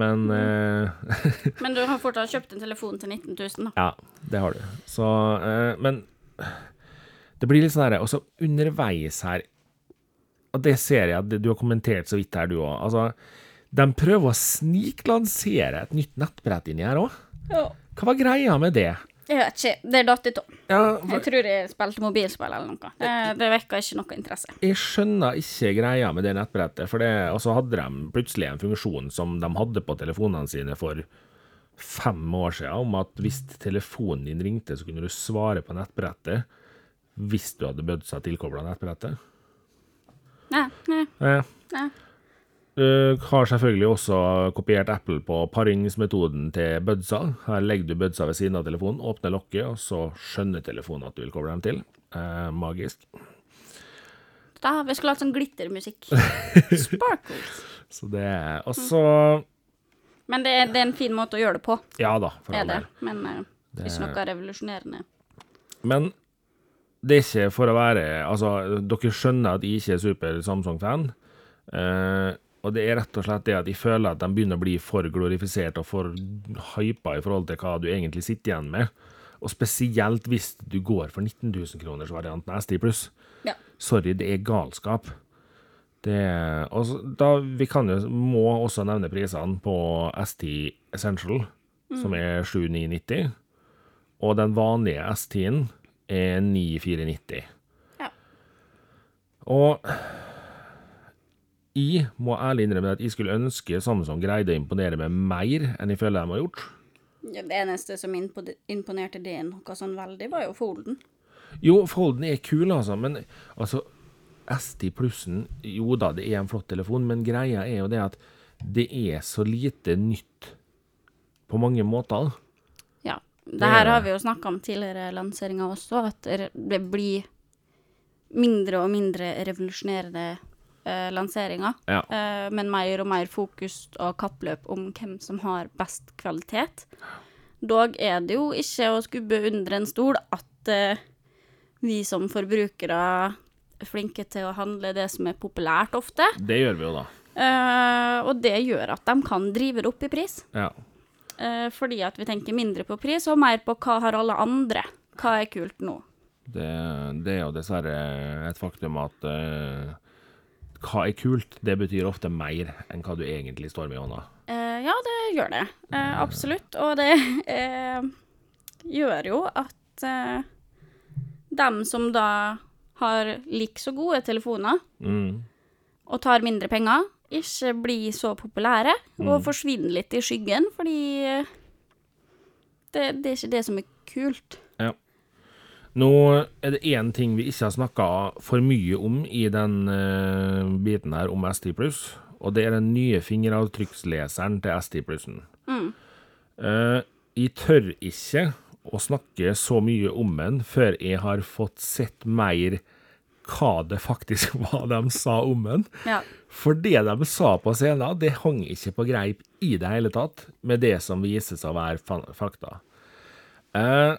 men eh, Men du har fortsatt kjøpt en telefon til 19 000, da. Ja, det har du. Så eh, Men det blir litt sånn herre Og så underveis her Og det ser jeg at du har kommentert så vidt her, du òg. Altså, de prøver å sniklansere et nytt nettbrett inni her òg. Hva var greia med det? Jeg vet ikke. Det datt ut òg. Ja, Jeg tror jeg spilte mobilspill eller noe. Det, det vekka ikke noe interesse. Jeg skjønner ikke greia med det nettbrettet, for det, og så hadde de plutselig en funksjon som de hadde på telefonene sine for fem år siden, om at hvis telefonen din ringte, så kunne du svare på nettbrettet hvis du hadde bødd seg tilkobla nettbrettet. Nei, nei, Eh, nei. Du har selvfølgelig også kopiert Apple på paringsmetoden til budsa. Her legger du budsa ved siden av telefonen, åpner lokket, og så skjønner telefonen at du vil koble dem til. Uh, magisk. Da vi skulle hatt sånn glittermusikk. Sparkles. Så det er også mm. Men det er, det er en fin måte å gjøre det på, Ja da, for all del. Men uh, Det- ikke noe revolusjonerende. Men det er ikke for å være Altså, dere skjønner at jeg ikke er super Samsung-fan. Eh, og det er rett og slett det at jeg føler at de begynner å bli for glorifisert og for hypa i forhold til hva du egentlig sitter igjen med. Og spesielt hvis du går for 19 000 kroners varianten ST pluss. Ja. Sorry, det er galskap. Det og da, Vi kan jo, må også nevne prisene på ST Essential, som er 7990. Og den vanlige S10-en er 9490. Ja. Og jeg må ærlig innrømme at jeg skulle ønske Samsung greide å imponere meg mer enn jeg føler de har gjort. Ja, Det eneste som imponerte det noe sånn veldig, var jo Folden. Jo, Folden er kul, altså, men altså ST plussen, jo da, det er en flott telefon, men greia er jo det at det er så lite nytt på mange måter. Ja. Det er her har vi jo snakka om tidligere lanseringer også, at det det blir mindre og mindre revolusjonerende eh, lanseringa, Ja. eh, men mer og mer fokus og kappløp om hvem som har best kvalitet. Dog er det jo ikke å skubbe under en stol at eh, vi som forbrukere er flinke til å handle det som er populært ofte. Det gjør vi jo, da. Eh, og det gjør at de kan drive det opp i pris. Ja. Eh, fordi at vi tenker mindre på pris og mer på hva har alle andre. Hva er kult nå? Det, det er jo dessverre et faktum at eh, hva er kult, det betyr ofte mer enn hva du egentlig står med i hånda. Eh, ja, det gjør det. Eh, absolutt. Og det eh, gjør jo at eh, dem som da har like så gode telefoner Mm. og tar mindre penger, ikke blir så populære og forsvinner litt i skyggen, fordi eh, det, det er ikke det som er kult. Nå er det én ting vi ikke har snakka for mye om i den eh, biten her om S10 pluss, og det er den nye fingeravtrykksleseren til S10 plussen. Eh, jeg tør ikke å snakke så mye om den før jeg har fått sett mer hva det faktisk var de sa om den. Ja. For det de sa på scenen, det hang ikke på greip i det hele tatt med det som viser seg å være fakta. Eh,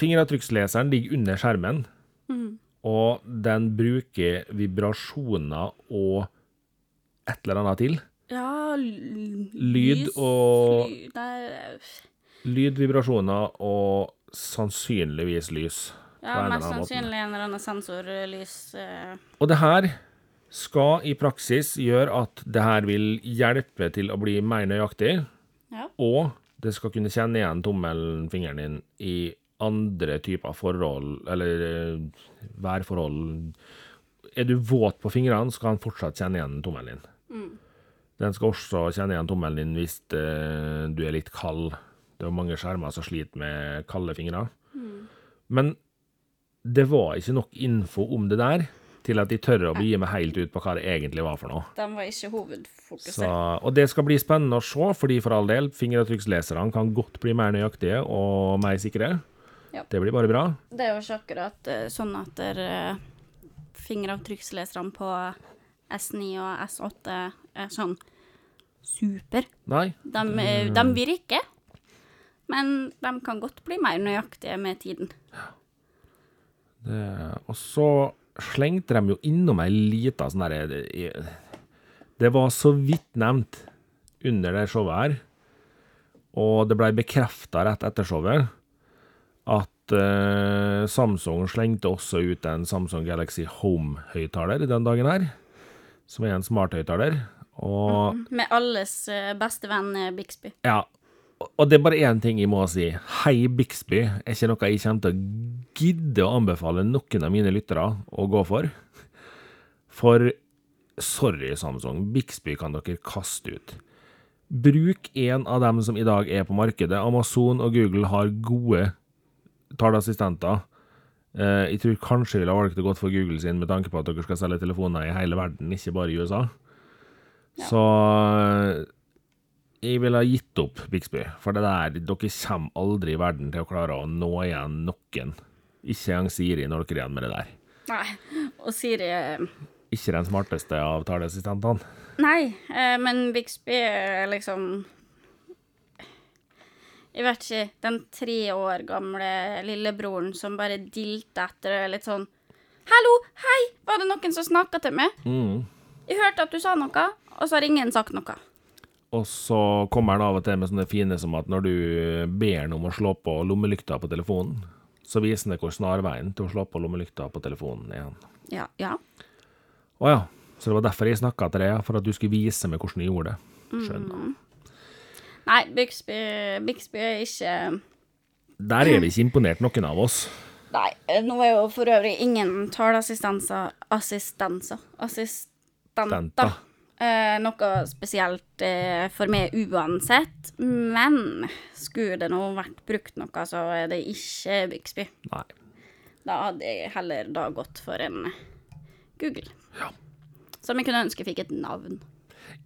fingeravtrykksleseren ligger under skjermen, og den bruker vibrasjoner og et eller annet til. Ja Lyd og- ly- Lyd, vibrasjoner og sannsynligvis lys. ja, mest sannsynlig en eller annen sensorlys eh, Og det her skal i praksis gjøre at det her vil hjelpe til å bli mer nøyaktig, Ja. og det skal kunne kjenne igjen tommelen, fingeren din, i andre typer forhold, eller eh, værforhold. Er du våt på fingrene, skal han fortsatt kjenne igjen tommelen din. Den skal også kjenne igjen tommelen din hvis eh, du er litt kald. Det er mange skjermer som sliter med kalde fingre. Men det var ikke nok info om det der til at de tør å begi meg helt ut på hva det egentlig var for noe. De var ikke hovedfokuset. Så, og det skal bli spennende å se, fordi for all del, fingeravtrykksleserne kan godt bli mer nøyaktige og mer sikre. Ja. Det blir bare bra. Det er jo ikke akkurat eh, sånn at der, eh, fingeravtrykksleserne på S9 og S8 er sånn super. Nei, De, eh, de virker, men de kan godt bli mer nøyaktige med tiden. det, og så slengte de jo innom ei lita sånn derre det var så vidt nevnt under det showet her, og det blei bekrefta rett etter showet, at uh, Samsung slengte også ut en Samsung Galaxy Home-høyttaler den dagen her, som er en smarthøyttaler. Og Med alles eh, beste venn eh, Bixby. ja, og det er bare én ting jeg må si. Hei Bixby er ikke noe jeg kommer til å gidde å anbefale noen av mine lyttere å gå for. For sorry, Samsung, Bixby kan dere kaste ut. Bruk en av dem som i dag er på markedet. Amazon og Google har gode taleassistenter. Eh, jeg tror kanskje jeg ville valgt det godt for Google sin, med tanke på at dere skal selge telefoner i hele verden, ikke bare i USA. Så eh, jeg ville ha gitt opp Bixby, for det der, dere kommer aldri i verden til å klare å nå igjen noen. Ikke engang Siri når dere er igjen med det der. Nei. Og Siri eh, Ikke den smarteste av taleassistentene. Nei, men Bixby er liksom Jeg vet ikke. Den tre år gamle lillebroren som bare dilter etter er litt sånn Hallo, hei, var det noen som snakka til meg? Mm. Jeg hørte at du sa noe, og så har ingen sagt noe. Og så kommer han av og til med sånne fine som at når du ber han om å slå på lommelykta på telefonen, så viser han deg hvor snarveien til å slå på lommelykta på telefonen er. Ja, ja. Å ja, så det var derfor jeg snakka til deg, for at du skulle vise meg hvordan jeg gjorde det. Skjønner. Nei, Bixby, Bixby er ikke Der er vi ikke imponert, noen av oss. Nei, nå er jo for øvrig ingen taleassistanser Assistanser Assistenter. Eh, noe spesielt eh, for meg uansett. Men skulle det nå vært brukt noe, så er det ikke Bixby. Nei. Da hadde jeg heller da gått for en Google. Ja. Som jeg kunne ønske fikk et navn.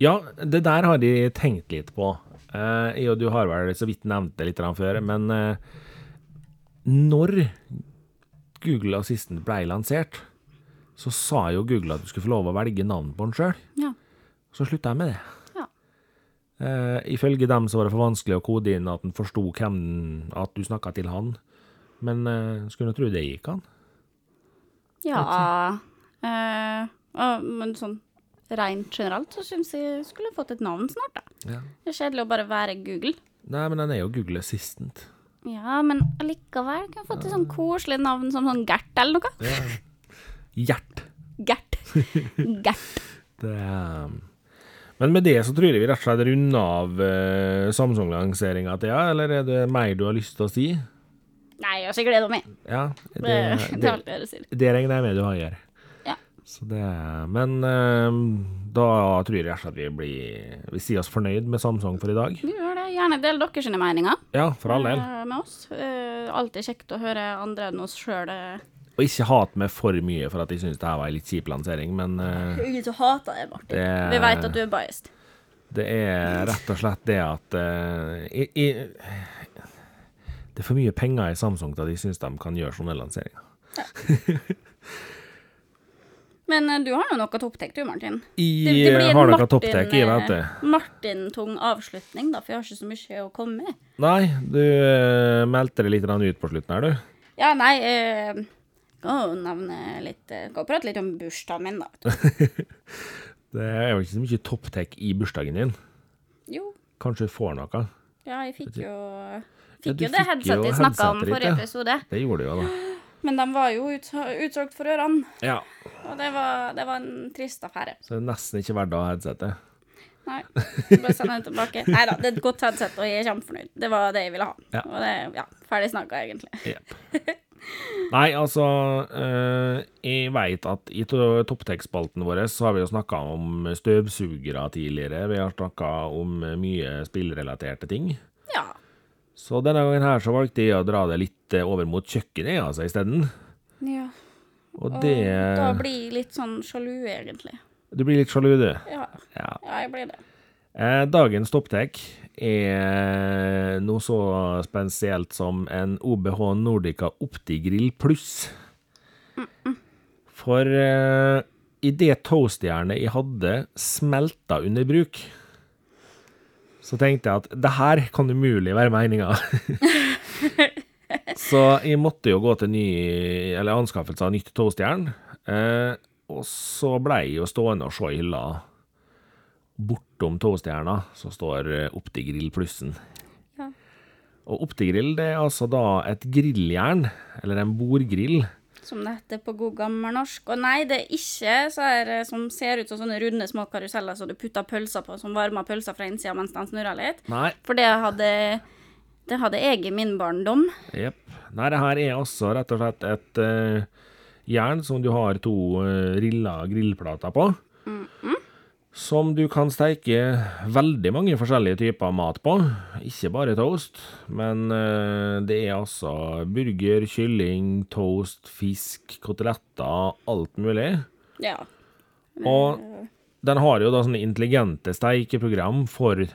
Ja, det der har de tenkt litt på. Eh, jeg og du har vel så vidt nevnt det litt før, men eh, når Google Assistant ble lansert, så sa jo Google at du skulle få lov å velge navn på den sjøl. Ja. Så slutta jeg med det. Ja. Uh, ifølge dem så var det for vanskelig å kode inn at den forsto hvem at du snakka til han. Men uh, skulle du tro det gikk an. Ja uh, Men sånn rent generelt så syns jeg skulle fått et navn snart, da. Ja. Det er kjedelig å bare være Google. Nei, men den er jo Google Assistant. Ja, men allikevel kan jeg fått et sånn koselig navn som sånn Gert eller noe. Gjert. Gert. Gert. Det er Men med det så tror jeg vi rett og slett runder av eh, Samsung-lanseringa til ja, eller er det mer du har lyst til å si? Nei, jeg har ikke gleda meg. Ja, Det, det, det jeg det regner jeg med du har gjort. Ja. Så det Men eh, da tror jeg at vi blir Vi sier oss fornøyd med Samsung for i dag. Vi gjør det. Gjerne del deres meninger Ja, for all del. eh, med oss. Eh, alltid kjekt å høre andre enn oss sjøl. Og ikke hat meg for mye for at jeg syns det her var en litt kjip lansering, men eh, Ingen som hater deg, Martin. Det- Vi veit at du er biased. det er rett og slett det at eh, i, i, Det er for mye penger i Samsung til at jeg syns de kan gjøre sånne lanseringer. Men eh, du har jo noe topptek, du, Martin. Jeg har noe topptek, jeg vet det. eh, Martin-tung avslutning, da, for jeg har ikke så mye å komme med. Nei, du eh, meldte det litt ut på slutten her, du. Ja, nei eh, Kan jo nevne litt Kan prate litt om bursdagen min, da. Det er jo ikke så mye topptek i bursdagen din. Jo, Kanskje du får noe. ja, jeg fikk jo Fikk ja, jo det headsetet jeg snakka om forrige episode. Det gjorde du jo, da. Men de var jo ut, utsolgt for ørene, Ja. og det var, det var en trist affære. Så det er nesten ikke verdt å ha headsetet. Nei, bare send det tilbake. Nei da, det er et godt headset, og jeg er kjempefornøyd. Det var det jeg ville ha. Ja. Og det, ja, ferdig snakka, egentlig. Yep. Nei, altså øh, Jeg veit at i to- topptekstspalten vår så har vi jo snakka om støvsugere tidligere. Vi har snakka om mye spillrelaterte ting. Så denne gangen her så valgte jeg å dra det litt eh, over mot kjøkkenet altså, isteden. ja. Og Og det da blir jeg litt sånn sjalu, egentlig. Du blir litt sjalu, du. Ja, Ja. ja jeg blir det. Eh, dagens topptek er noe så spesielt som en OBH Nordica Optigrill pluss. For eh, i det toastjernet jeg hadde smelta under bruk, så tenkte jeg at det her kan umulig være meninga. så jeg måtte jo gå til ny, eller anskaffelse av nytt toastjern. Eh, og så blei jeg jo stående og se i hylla bortom toastjerna så står eh, Optigrill plussen. Ja. Og Optigrill det er altså da et grilljern, eller en bordgrill. Som det heter på god gammel norsk. Og nei, det er ikke så her eh, som ser ut som sånne runde små karuseller som du putter pølser på, som varmer pølser fra innsida mens den snurrer litt. Nei, For det hadde, det hadde jeg i min barndom. jepp. Nei, det her er altså rett og slett et uh, jern som du har to uh, rilla grillplater på. Som du kan steike veldig mange forskjellige typer mat på. Ikke bare toast, men eh, det er altså burger, kylling, toast, fisk, koteletter, alt mulig. Ja. Og den har jo da sånne intelligente steikeprogram for de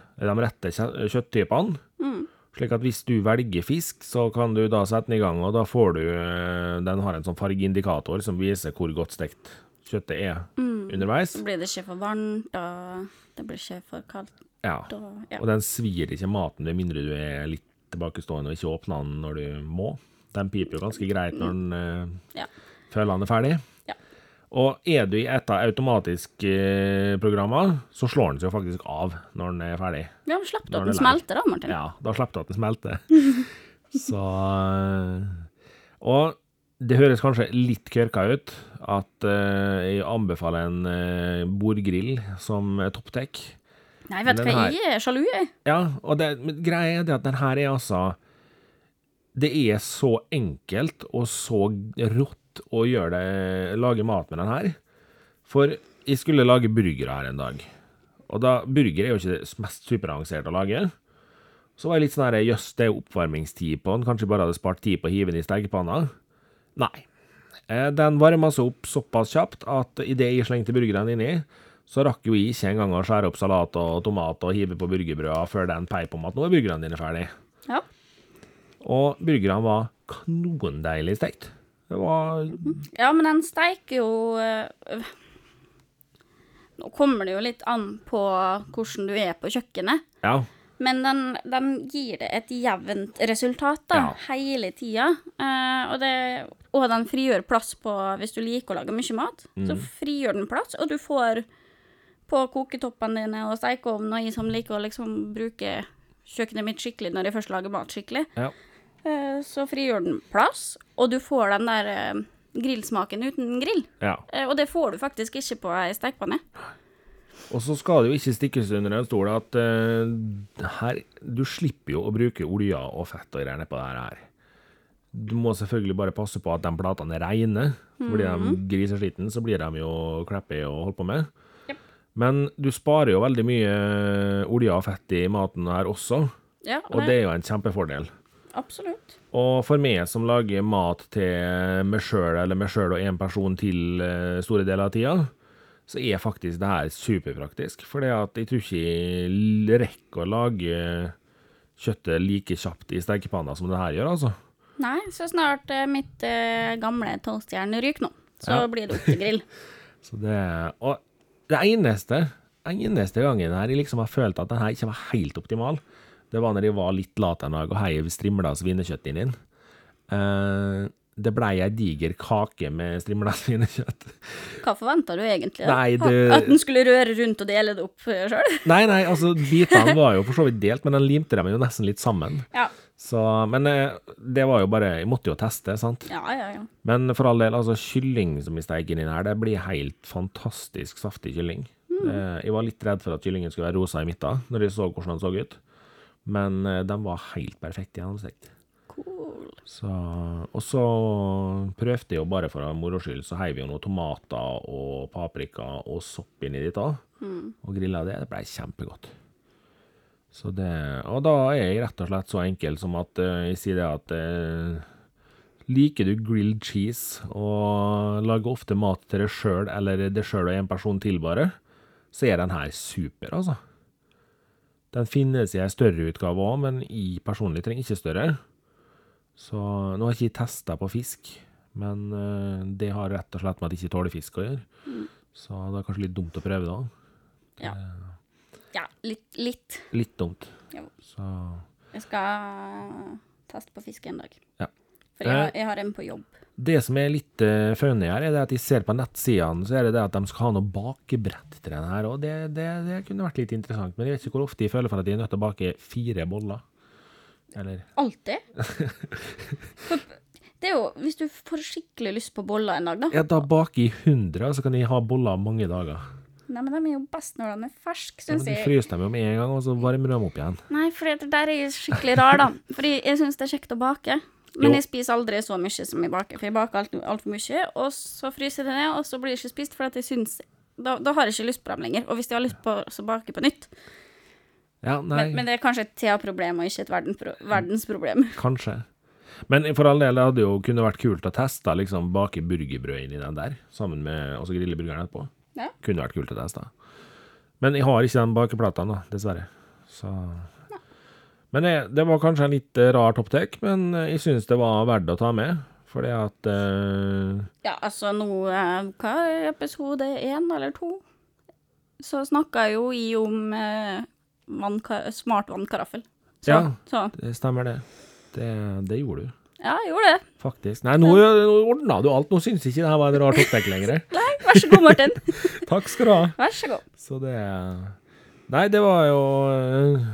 rette kjøtttypene. kjøtttypene. Slik at hvis du velger fisk, så kan du da sette den i gang, og da får du eh, Den har en sånn fargeindikator som viser hvor godt stekt kjøttet er underveis. Så blir det ikke for varmt, og det blir ikke for kaldt. Ja. Og, ja. Og den svir ikke maten med mindre du er litt tilbakestående og ikke åpner den når du må. Den piper jo ganske greit når den eh, Ja. føler den er ferdig. Ja. Og er du i et av automatiske eh, så slår den seg jo faktisk av når den er ferdig. ja, slapp du at den er smelter, da, Martin. Ja, da slapp du at den smelter. Så eh, Og det høres kanskje litt kørka ut at uh, jeg anbefaler en uh, bordgrill som topptek. Nei, vet du hva, her- jeg er sjalu, jeg. Ja, og det, greia er det at den her er altså Det er så enkelt og så rått å gjøre det, lage mat med den her. For jeg skulle lage burgere her en dag. Og da, burger er jo ikke det mest superavanserte å lage. Så var jeg litt sånn her, jøss, det er oppvarmingstid på den, kanskje jeg bare hadde spart tid på å hive den i stekepanna? Nei. Eh, Den varma seg opp såpass kjapt at idet jeg slengte burgeren inni, så rakk jo jeg ikke engang å skjære opp salat og tomat og hive på burgerbrøda før den peip om at nå er burgerne dine ferdig. Ja. Og burgerne var kanondeilig stekt. Det var ja, men den steiker jo øh, Nå kommer det jo litt an på hvordan du er på kjøkkenet. Ja. Men den, den gir det et jevnt resultat da, Ja. hele tida. Eh, og, det- og den frigjør plass på Hvis du liker å lage mye mat, så Mm. frigjør den plass, og du får på koketoppene dine og stekeovnen, og jeg som liker å liksom bruke kjøkkenet mitt skikkelig når jeg først lager mat skikkelig, ja. eh, så frigjør den plass, og du får den der eh, grillsmaken uten grill. ja. Eh, og det får du faktisk ikke på ei stekepanne. Og så skal det jo ikke stikkes under en stol at uh, her, du slipper jo å bruke olje og fett og greier nedpå det her. Du må selvfølgelig bare passe på at de platene er reine. Blir de griseslitne, så blir de jo kleppe å holde på med. Yep. Men du sparer jo veldig mye olje og fett i maten her også, Ja, og det er jo en kjempefordel. Absolutt. Og for meg som lager mat til meg sjøl eller meg sjøl og én person til eh, store deler av tida, så er faktisk det her superpraktisk. For jeg tror ikke jeg rekker å lage kjøttet like kjapt i stekepanna som det her gjør, altså. Nei, så snart eh, mitt eh, gamle toastjern ryker nå, så Ja. blir det opp til grill. Så det, og det eneste, eneste gangen her jeg liksom har følt at den her ikke var helt optimal, det var når jeg var litt lat en dag og heiv strimla svinekjøtt inn i den. Eh, det blei ei diger kake med strimla svinekjøtt. Hva forventa du egentlig? da? Nei, det- At den skulle røre rundt og dele det opp sjøl? Nei, nei, altså bitene var jo for så vidt delt, men den limte dem jo nesten litt sammen. Ja. Så, men eh, det var jo bare Jeg måtte jo teste, sant. ja, ja, ja. Men for all del, altså kylling som vi steiker inn her, det blir helt fantastisk saftig kylling. Mm. Jeg var litt redd for at kyllingen skulle være rosa i midten, når jeg så hvordan den så ut. Men eh, den var helt perfekt gjennomstekt. Cool. Så, og så prøvde jeg jo bare for moro skyld, så heiv vi jo noen tomater og paprika og sopp inn i dit da, og grilla det. Det ble kjempegodt. Så det, og da er jeg rett og slett så enkel som at uh, jeg sier det at uh, liker du grilled cheese og lager ofte mat til deg sjøl eller deg sjøl og en person til bare, så er den her super, altså. Den finnes i ei større utgave òg, men jeg personlig trenger ikke større. Så nå har jeg ikke testa på fisk, men uh, det har rett og slett med at jeg ikke tåler fisk å gjøre. Så det er kanskje litt dumt å prøve da. Ja. ja litt, litt. Litt dumt. Jo. Så Jeg skal teste på fisk en dag. Ja. For jeg, har- Eh. jeg har en på jobb. Det som er litt uh, funny her, er det at jeg ser på nettsidene, så er det det at de skal ha noe bakebrett til den her, og det, det, det kunne vært litt interessant. Men jeg vet ikke hvor ofte jeg føler for at jeg er nødt til å bake fire boller. Eller Alltid. For det er jo Hvis du får skikkelig lyst på boller en dag, da Ja, da baker jeg 100, og så kan jeg ha boller mange dager. Nei, men de er jo best når de er ferske, syns men Ja, du fryser dem jo med en gang, og så varmer de opp igjen. Nei, for det der er skikkelig rar, da. Fordi jeg syns det er kjekt å bake. Men Jo. jeg spiser aldri så mye som jeg baker, for jeg baker altfor alt for mye, og så fryser jeg det ned, og så blir det ikke spist, for at jeg syns da, da har jeg ikke lyst på dem lenger. Og hvis jeg har lyst på å bake på nytt Ja, nei, men, men det er kanskje et Thea-problem og ikke et verdenspro verdensproblem. kanskje. Men for all del, det hadde jo kunne vært kult å teste liksom bake burgerbrød inn i den der, sammen med og så grille burgeren etterpå. Ja. Kunne vært kult å teste. Men jeg har ikke den bakeplata nå, dessverre. Så Men det, det var kanskje en litt eh, rar topptek, men eh, jeg syns det var verdt å ta med. Fordi at uh... Ja, altså nå Hva er episode én eller to? Så snakka jo i om uh, smart vannkaraffel. Så, Ja. så Det stemmer, det. Det, det gjorde du, ja, jeg gjorde det. faktisk. Nei, nå, nå ordna du alt. Nå syns ikke det her var en rar topptek lenger. Nei, vær så god, Martin. Takk skal du ha. Vær så god. Så det Nei, det var jo eh,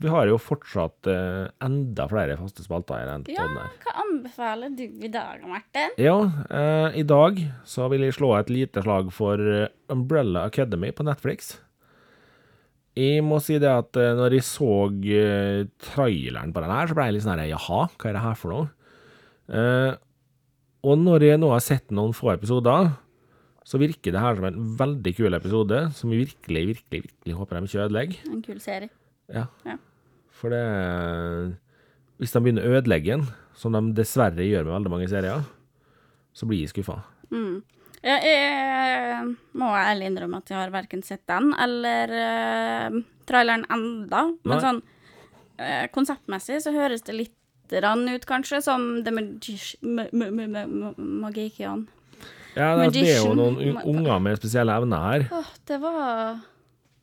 Vi har jo fortsatt eh, enda flere faste spalter i den Ja, her. hva anbefaler du i dag, Martin? Ja, eh, i dag så vil jeg slå et lite slag for eh, Umbrella Academy på Netflix. Jeg må si det at når jeg så traileren på den her, så ble jeg litt sånn her Jaha, hva er det her for noe? Eh, og når jeg nå har sett noen få episoder, så virker det her som en veldig kul episode, som vi virkelig, virkelig, virkelig håper de ikke ødelegger. En kul serie. Ja. Ja. For det Hvis de begynner å ødelegge den, som de dessverre gjør med veldig mange serier, så blir jeg skuffa. Mm. Ja, jeg må ærlig innrømme at jeg har verken sett den eller uh, traileren enda. Men Nei. sånn uh, konseptmessig så høres det litt rann ut, kanskje, som The Magikian. Ja, det, det er jo noen unger med spesielle evner her. Åh, det var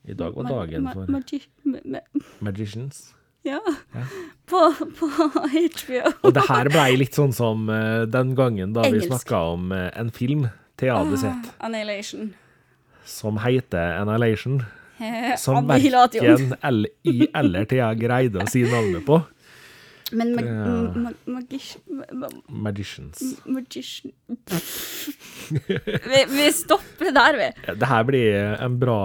I dag var dagen for magi ma ma Magicians. ja. Ja. På, på HBO. Og det her blei litt sånn som eh, den gangen da vi Engelsk. snakka om eh, en film Thea hadde sett, Ah, Annihilation. som heter Annihilation. Som verken verken L.I. eller Thea greide å si navnet på. Men mag Ja. mag magish... Ma ma Magicians. magician vi, vi stopper der, vi. Ja, Det her blir en bra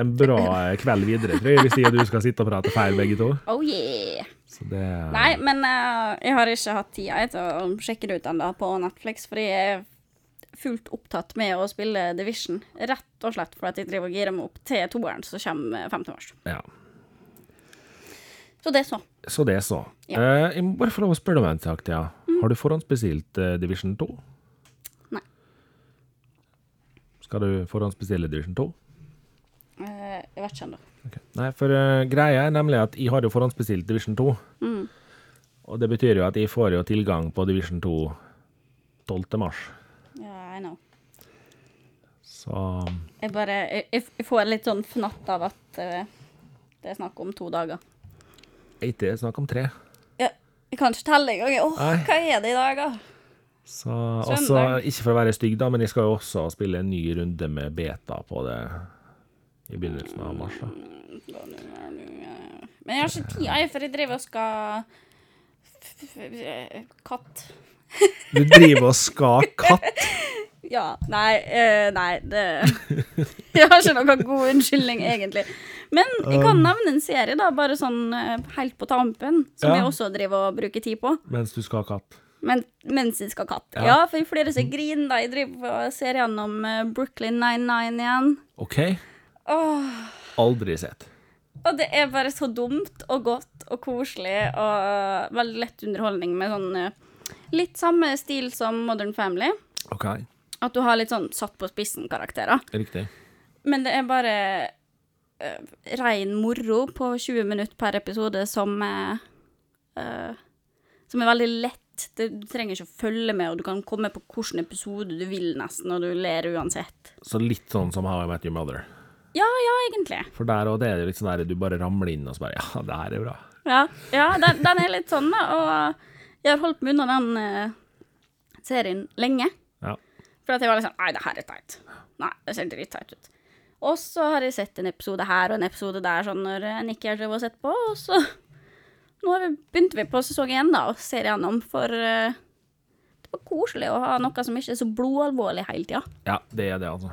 En bra kveld videre, tror jeg, hvis jeg og du skal sitte og prate feil, begge to. Oh yeah. Så det Nei, men uh, jeg har ikke hatt tida til å sjekke det ut ennå på Netflix, fordi jeg er fullt opptatt med å spille Division. Rett og slett fordi jeg driver og girer meg opp til toeren som kommer 5. mars. Ja. Så det så. Så det så. Ja. Eh, jeg må bare få lov å spørre om en sak, Thea. Har du forhåndsbestilt eh, Division 2? Nei. Skal du forhåndsbestille Division 2? Eh, jeg vet ikke ennå. Okay. Nei, for eh, greia er nemlig at jeg har jo forhåndsbestilt Division 2. Mm. Og det betyr jo at jeg får jo tilgang på Division 2 12. mars. Ja, I know. Så Jeg bare jeg jeg får litt sånn fnatt av at uh, det er snakk om to dager. Ikke snakk om tre. Ja, jeg kan ikke telle engang. Åh, Nei. hva er det i dag, da? Så også, ikke for å være stygg, da, men jeg skal jo også spille en ny runde med beta på det i begynnelsen av mars. da. Men jeg har ikke tid, jeg, for jeg driver og skal Katt. Du driver og skal katt. Ja. Nei, eh, nei det Jeg har ikke noen god unnskyldning, egentlig. Men jeg kan nevne en serie, da, bare sånn eh, helt på tampen, som Ja. jeg også driver og bruker tid på. Mens du skal ha katt. Men, mens jeg skal ha katt. Ja. Ja. for flere som griner da jeg driver og ser gjennom eh, Brooklyn 99 igjen. OK? Åh, Aldri sett. og det er bare så dumt og godt og koselig og veldig lett underholdning med sånn eh, litt samme stil som Modern Family. OK, At du har litt sånn satt på spissen-karakterer. riktig. Men det er bare rein moro på 20 minutter per episode som er uh, Som er veldig lett. Du trenger ikke å følge med, og du kan komme på hvilken episode du vil, nesten, og du ler uansett. Så litt sånn som How I Met Your Mother. Ja, ja, egentlig. For der òg, det er litt sånn der du bare ramler inn og så bare Ja, det her er bra. Ja, ja den, den er litt sånn, da. Og jeg har holdt meg unna den uh, serien lenge. Ja. For at jeg var litt sånn Nei, det her er teit. Nei, det ser dritteit ut. Og så har jeg sett en episode her og en episode der sånn når en ikke har drevet og sett på, og så Nå begynte vi på sesong én, da, og ser igjennom, for uh, det var koselig å ha noe som ikke er så blodalvorlig hele tida. Ja, det er det, altså.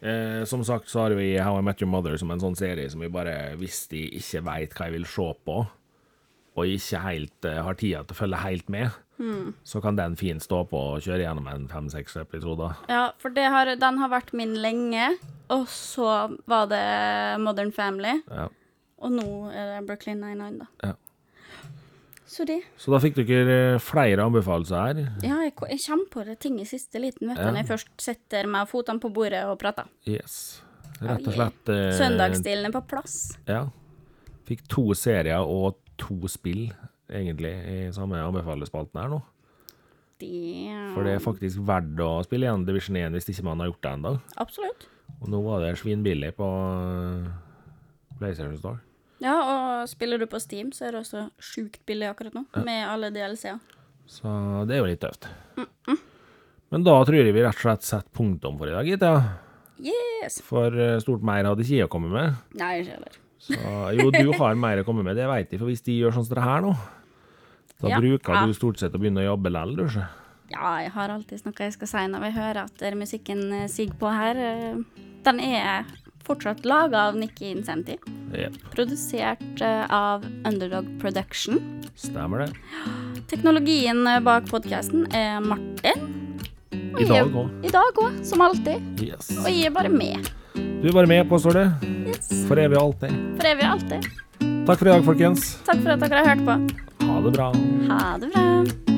Eh, som sagt så har vi How I Met Your Mother som en sånn serie som vi bare, hvis de ikke veit hva jeg vil se på, og ikke helt eh, har tida til å følge helt med, så kan den fint stå på og kjøre gjennom en fem-seks episoder. Ja, for det har, den har vært min lenge, og så var det Modern Family, Ja. og nå er det Brooklyn 99, da. Ja. Så det. Så da fikk dere flere anbefalelser her. Ja, jeg, jeg kommer på det ting i siste liten, vet du, Ja. når jeg først setter meg fotene på bordet og prater. Yes. Rett og slett eh, Søndagsstilen er på plass. Ja. Fikk to serier og to spill, egentlig, i samme anbefalespalten her nå. Damn. For det er faktisk verdt å spille igjen Division 1 hvis ikke man har gjort det ennå. Absolutt. Og nå var det svinbillig på eh, PlayStation Store. Ja, og spiller du på Steam, så er det også sjukt billig akkurat nå, med alle DLC-er. Så det er jo litt tøft. Men da tror jeg vi rett og slett setter punktum for i dag, gitt. Ja. Yes! For eh, stort mer hadde ikke jeg å komme med. Nei, ikke heller. Så jo, du har mer å komme med, det vet jeg. For hvis de gjør sånn som det her nå, da Ja. bruker du stort sett å begynne å jobbe likevel, du. ikke? Ja, jeg har alltid noe jeg skal si når jeg hører at er musikken eh, siger på her. Eh, Den er fortsatt laga av Nikki Incenti. Yep. Produsert eh, av Underdog Production. stemmer det. Teknologien bak podkasten er Martin. I dag òg. I dag òg, som alltid. Yes. Og jeg er bare med. Du er bare med, påstår du. Yes. For evig og alltid. For evig og alltid. Takk for i dag, folkens. Takk for at dere har hørt på. Ha det bra. Ha det bra.